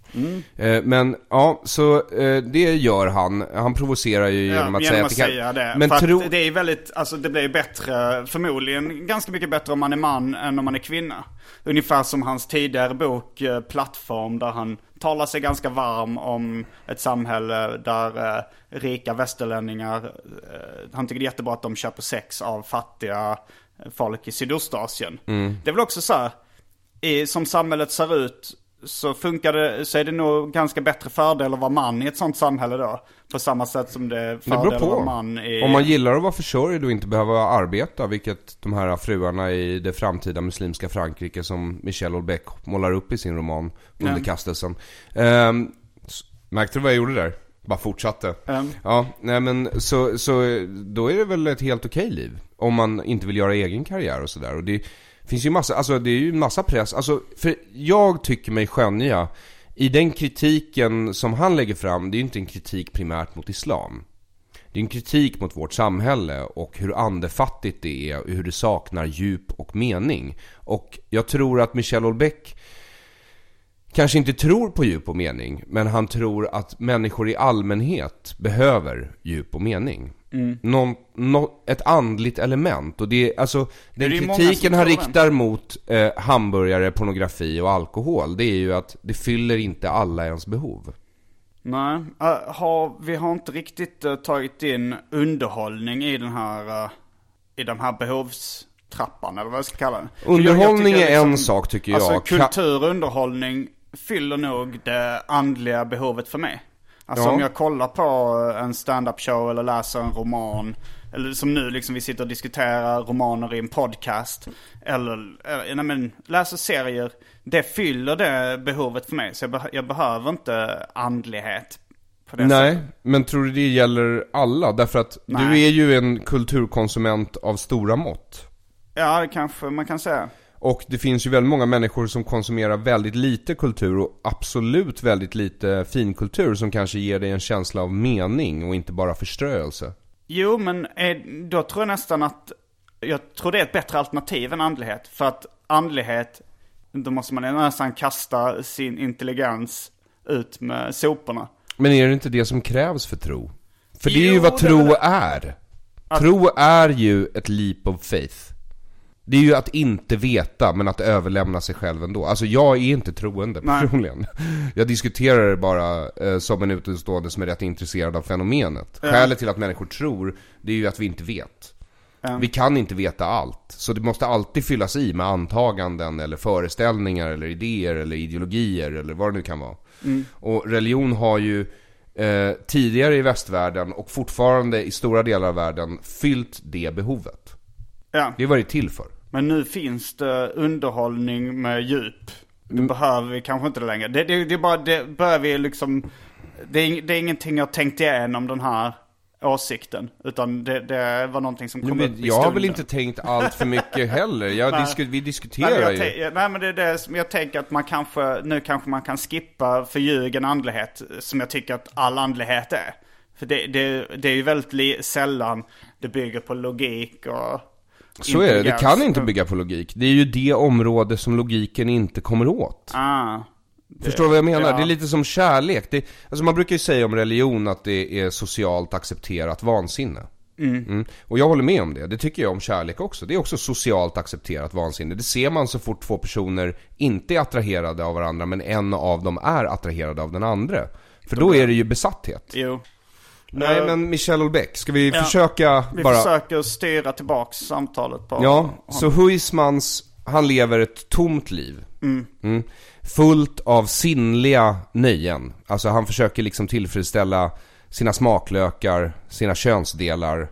Eh, men ja, så eh, det gör han. Han provocerar ju genom att genom säga att att det kan... säga det. Men för tro... att det är väldigt, alltså det blir bättre, förmodligen ganska mycket bättre om man är man än om man är kvinna. Ungefär som hans tidigare bok eh, Plattform där han talar sig ganska varm om ett samhälle där eh, rika västerlänningar, eh, han tycker det är jättebra att de köper sex av fattiga folk i Sydostasien. Mm. Det är väl också så här, i, som samhället ser ut så funkar det, så är det nog ganska bättre fördel att vara man i ett sånt samhälle då. På samma sätt som det är Det fördel beror att vara man i... Om man gillar att vara försörjd och inte behöva arbeta, vilket de här fruarna i det framtida muslimska Frankrike som Michel Houellebecq målar upp i sin roman Underkastelsen. Um, märkte du vad jag gjorde där? Bara fortsatte. Mm. Ja, nej men så, så då är det väl ett helt okej liv. Om man inte vill göra egen karriär och sådär. Och det finns ju massa, alltså det är ju massa press. Alltså, för jag tycker mig skönja i den kritiken som han lägger fram, det är ju inte en kritik primärt mot islam. Det är en kritik mot vårt samhälle och hur andefattigt det är och hur det saknar djup och mening. Och jag tror att Michel Houellebecq kanske inte tror på djup och mening, men han tror att människor i allmänhet behöver djup och mening. Någon, nå- ett andligt element. Och det alltså, den det kritiken han riktar mot eh, hamburgare, pornografi och alkohol, det är ju att det fyller inte alla ens behov. Nej, eh, har, vi har inte riktigt eh, tagit in underhållning i den här, eh, i de här behovstrappan eller vad jag ska kalla den. För jag- jag Underhållning är en liksom- sak tycker jag. Alltså kultur och underhållning fyller nog det andliga behovet för mig. Alltså Ja. om jag kollar på en stand-up show eller läser en roman. Eller som nu liksom vi sitter och diskuterar romaner i en podcast. Eller, eller nej men, läser serier. Det fyller det behovet för mig. Så jag, beh- jag behöver inte andlighet. På Nej, sättet. men tror du det gäller alla? Därför att du Nej. är ju en kulturkonsument av stora mått. Ja, det kanske man kan säga. Och det finns ju väldigt många människor som konsumerar väldigt lite kultur och absolut väldigt lite finkultur som kanske ger dig en känsla av mening och inte bara förströelse. Jo, men är, då tror jag nästan att... Jag tror det är ett bättre alternativ än andlighet. För att andlighet, då måste man nästan kasta sin intelligens ut med soporna. Men är det inte det som krävs för tro? För det är ju vad är tro är. Tro är ju ett leap of faith. Det är ju att inte veta, men att överlämna sig själv ändå. Alltså jag är inte troende Nej. personligen. Jag diskuterar det bara eh, som en utomstående som är rätt intresserad av fenomenet. Ja. Skälet till att människor tror, det är ju att vi inte vet. Ja. Vi kan inte veta allt. Så det måste alltid fyllas i med antaganden eller föreställningar eller idéer eller ideologier eller vad det nu kan vara. Mm. Och religion har ju eh, tidigare i västvärlden och fortfarande i stora delar av världen fyllt det behovet. Ja. Det är vad det är till för. Men nu finns det underhållning med djup. Det behöver vi kanske inte längre. Det, det, det är bara, det börjar vi liksom... Det är, det är ingenting jag tänkt igenom den här åsikten. Utan det, det var någonting som kom Men upp i jag har väl stunden. inte tänkt allt för mycket heller. Jag Nej. disku, vi Nej, diskuterar jag, ju. nej men det är det som jag tänker att man kanske, nu kanske man kan skippa förljugen andlighet som jag tycker att all andlighet är. För det, det, det är ju väldigt sällan det bygger på logik och Så är det, det kan inte bygga på logik. Det är ju det område som logiken inte kommer åt. Ah. Förstår du vad jag menar? ja. Det är lite som kärlek. Det, alltså man brukar ju säga om religion att det är socialt accepterat vansinne. Mm. Och jag håller med om det. Det tycker jag om kärlek också. Det är också socialt accepterat vansinne. Det ser man så fort två personer inte är attraherade av varandra, men en av dem är attraherad av den andra. För då är det ju besatthet. Jo. Nej Eh, men Michel Houellebecq, ska vi Ja. försöka Vi bara... försöker styra tillbaks samtalet på Ja, honom. så Huismans, han lever ett tomt liv. Mm. Fullt av sinnliga nöjen. Alltså han försöker liksom tillfredsställa sina smaklökar, sina könsdelar,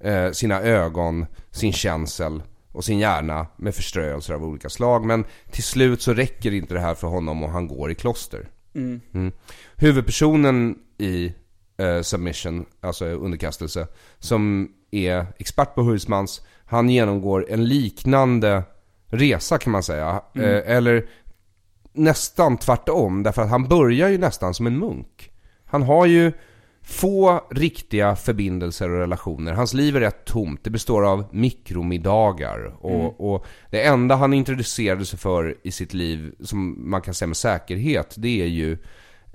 eh, sina ögon, sin känsel och sin hjärna med förströelser av olika slag. Men till slut så räcker inte det här för honom och han går i kloster. Mm. Huvudpersonen i eh, Submission, alltså underkastelse, som är expert på Huismans, han genomgår en liknande resa kan man säga. Eh, eller nästan tvärtom, därför att han börjar ju nästan som en munk. Han har ju få riktiga förbindelser och relationer. Hans liv är rätt tomt. Det består av mikromiddagar. Och, och det enda han introducerade sig för i sitt liv, som man kan säga med säkerhet, det är ju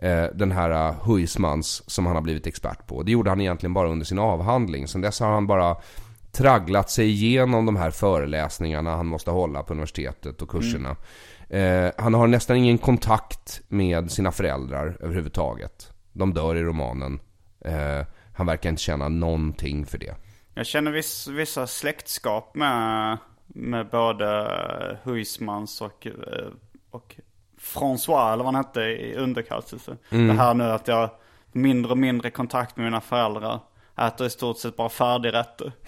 Eh, den här eh, Huismans som han har blivit expert på. Det gjorde han egentligen bara under sin avhandling. Sen dess har han bara tragglat sig igenom de här föreläsningarna han måste hålla på universitetet och kurserna. Mm. han har nästan ingen kontakt med sina föräldrar överhuvudtaget. De dör i romanen. Han verkar inte känna någonting för det. Jag känner viss, vissa släktskap med, med både Huismans och, och François, eller vad han hette i underkastelse. Det här nu att jag mindre och mindre kontakt med mina föräldrar. Äter i stort sett bara färdigrätter.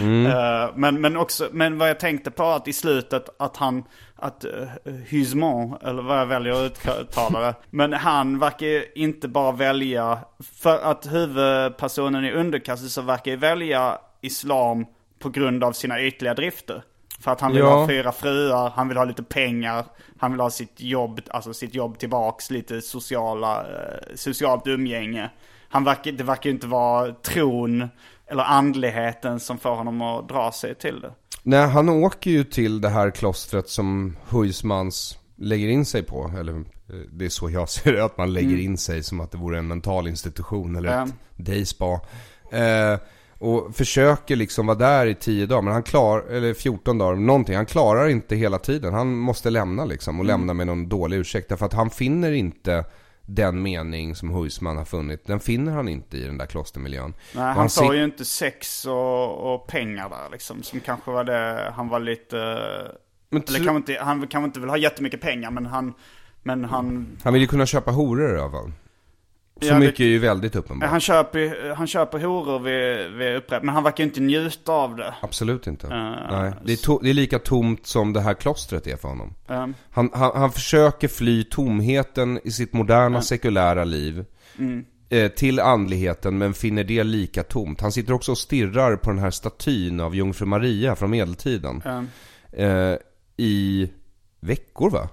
Eh, men, men också, men vad jag tänkte på att i slutet att han, att uh, Husmont, eller vad jag väljer att uttala det. Men han verkar ju inte bara välja, för att huvudpersonen i underkastelse verkar ju välja islam på grund av sina ytliga drifter. För att han vill Ja. ha fyra fruar, han vill ha lite pengar, han vill ha sitt jobb, alltså sitt jobb tillbaks, lite sociala, eh, socialt umgänge. Han verkar, det verkar ju inte vara tron eller andligheten som får honom att dra sig till det. Nej, han åker ju till det här klostret som Huismans lägger in sig på. Eller eh, det är så jag ser det, att man lägger in sig som att det vore en mental institution eller Ja. ett dayspa. Eh, och försöker liksom vara där i 10 dagar, men han klarar, eller 14 dagar, någonting. Han klarar inte hela tiden. Han måste lämna liksom och lämna med någon dålig ursäkt. Därför att han finner inte den mening som Huisman har funnit. Den finner han inte i den där klostermiljön. Nej, han han sit- ju inte sex och, och pengar där liksom. Som kanske var det, han var lite... Men eller kanske inte, han kanske inte vill ha jättemycket pengar men han... Men han... Han vill ju kunna köpa horor i alla fall. Så Ja, det- mycket är ju väldigt uppenbart. Han köper, han köper horor vid, vid upprep, men han verkar inte njuta av det. Absolut inte. Eh, Nej, det är, to- det är lika tomt som det här klostret är för honom. Um, Han, han, han försöker fly tomheten i sitt moderna sekulära liv Mm. eh, till andligheten men finner det lika tomt. Han sitter också och stirrar på den här statyn av Jungfru Maria från medeltiden. um, Eh, I veckor va?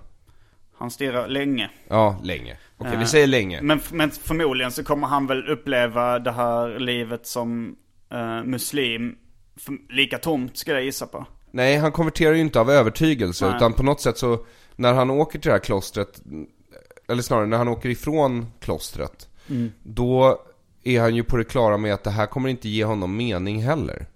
Han stirrar länge. Ja, länge. Okej, Eh, vi säger länge. Men, men förmodligen så kommer han väl uppleva det här livet som eh, muslim för, lika tomt skulle jag gissa på. Nej, han konverterar ju inte av övertygelse Nej. utan på något sätt så när han åker till det här klostret, eller snarare när han åker ifrån klostret, då är han ju på det klara med att det här kommer inte ge honom mening heller.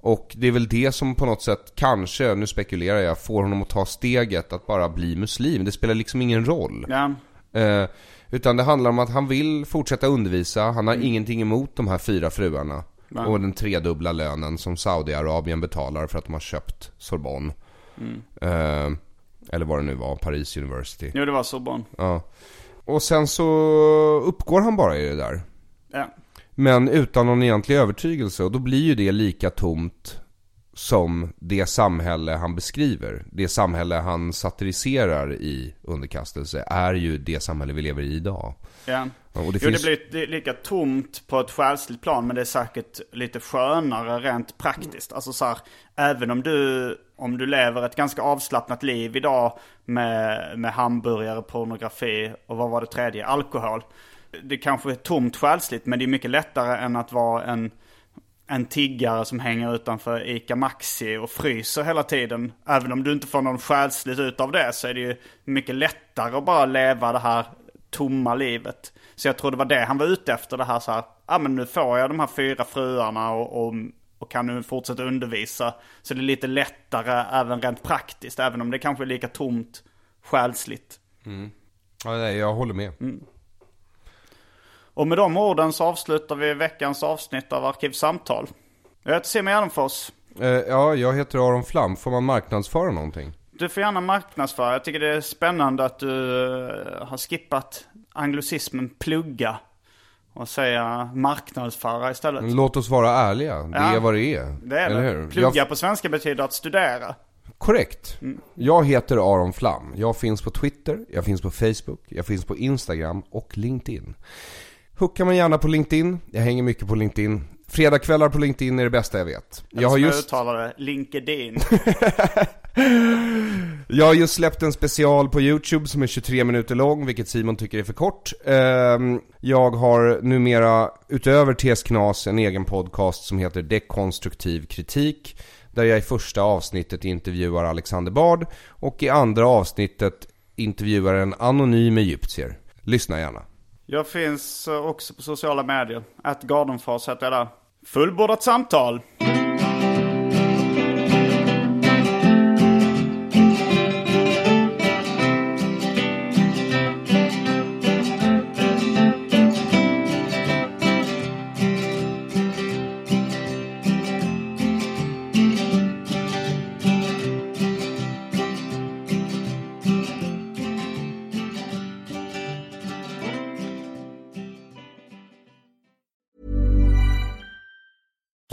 Och det är väl det som på något sätt kanske, nu spekulerar jag, får honom att ta steget att bara bli muslim. Det spelar liksom ingen roll. Ja. Eh, utan det handlar om att han vill fortsätta undervisa, han har ingenting emot de här fyra fruarna. Nej. Och den tredubbla lönen som Saudiarabien betalar för att de har köpt Sorbonne. Eh, eller vad det nu var, Paris University. Jo, det var Sorbonne. Ja. Och sen så uppgår han bara i det där. Ja. Men utan någon egentlig övertygelse. Och då blir ju det lika tomt som det samhälle han beskriver. Det samhälle han satiriserar i underkastelse är ju det samhälle vi lever i idag. Ja. Och det jo, finns- det blir lika tomt på ett själsligt plan, men det är säkert lite skönare rent praktiskt. Alltså så här, även om du, om du lever ett ganska avslappnat liv idag med, med hamburgare, pornografi och vad var det tredje? Alkohol. Det kanske är tomt själsligt, men det är mycket lättare än att vara en, en tiggare som hänger utanför ICA Maxi och fryser hela tiden. Även om du inte får någon själsligt ut av det så är det ju mycket lättare att bara leva det här tomma livet. Så jag tror det var det han var ute efter. Det här så här, ja men nu får jag de här fyra fruarna och, och, och kan nu fortsätta undervisa. Så det är lite lättare även rent praktiskt. Även om det kanske är lika tomt själsligt. Ja, nej, jag håller med. Och med de orden så avslutar vi veckans avsnitt av Arkivsamtal. Jag heter Simon Gärdenfors. Eh, ja, jag heter Aron Flam. Får man marknadsföra någonting? Du får gärna marknadsföra. Jag tycker det är spännande att du eh, har skippat anglicismen plugga. Och säga marknadsföra istället. Låt oss vara ärliga. Det Ja, är vad det är. Det är Eller det. hur? Plugga Jag, på svenska betyder att studera. korrekt. Jag heter Aron Flam. Jag finns på Twitter, jag finns på Facebook, jag finns på Instagram och LinkedIn. Hooka mig gärna på LinkedIn. Jag hänger mycket på LinkedIn. Fredagkvällar på LinkedIn är det bästa jag vet. Jag har just... uttalar det, LinkedIn. Jag har just släppt en special på YouTube som är 23 minuter lång, vilket Simon tycker är för kort. Ehm, Jag har numera, utöver TS Knas, en egen podcast som heter Dekonstruktiv kritik. Där jag i första avsnittet intervjuar Alexander Bard och i andra avsnittet intervjuar en anonym egyptier. Lyssna gärna. Jag finns eh, också på sociala medier. Att Gardenfors heter jag där. Fullbordat samtal.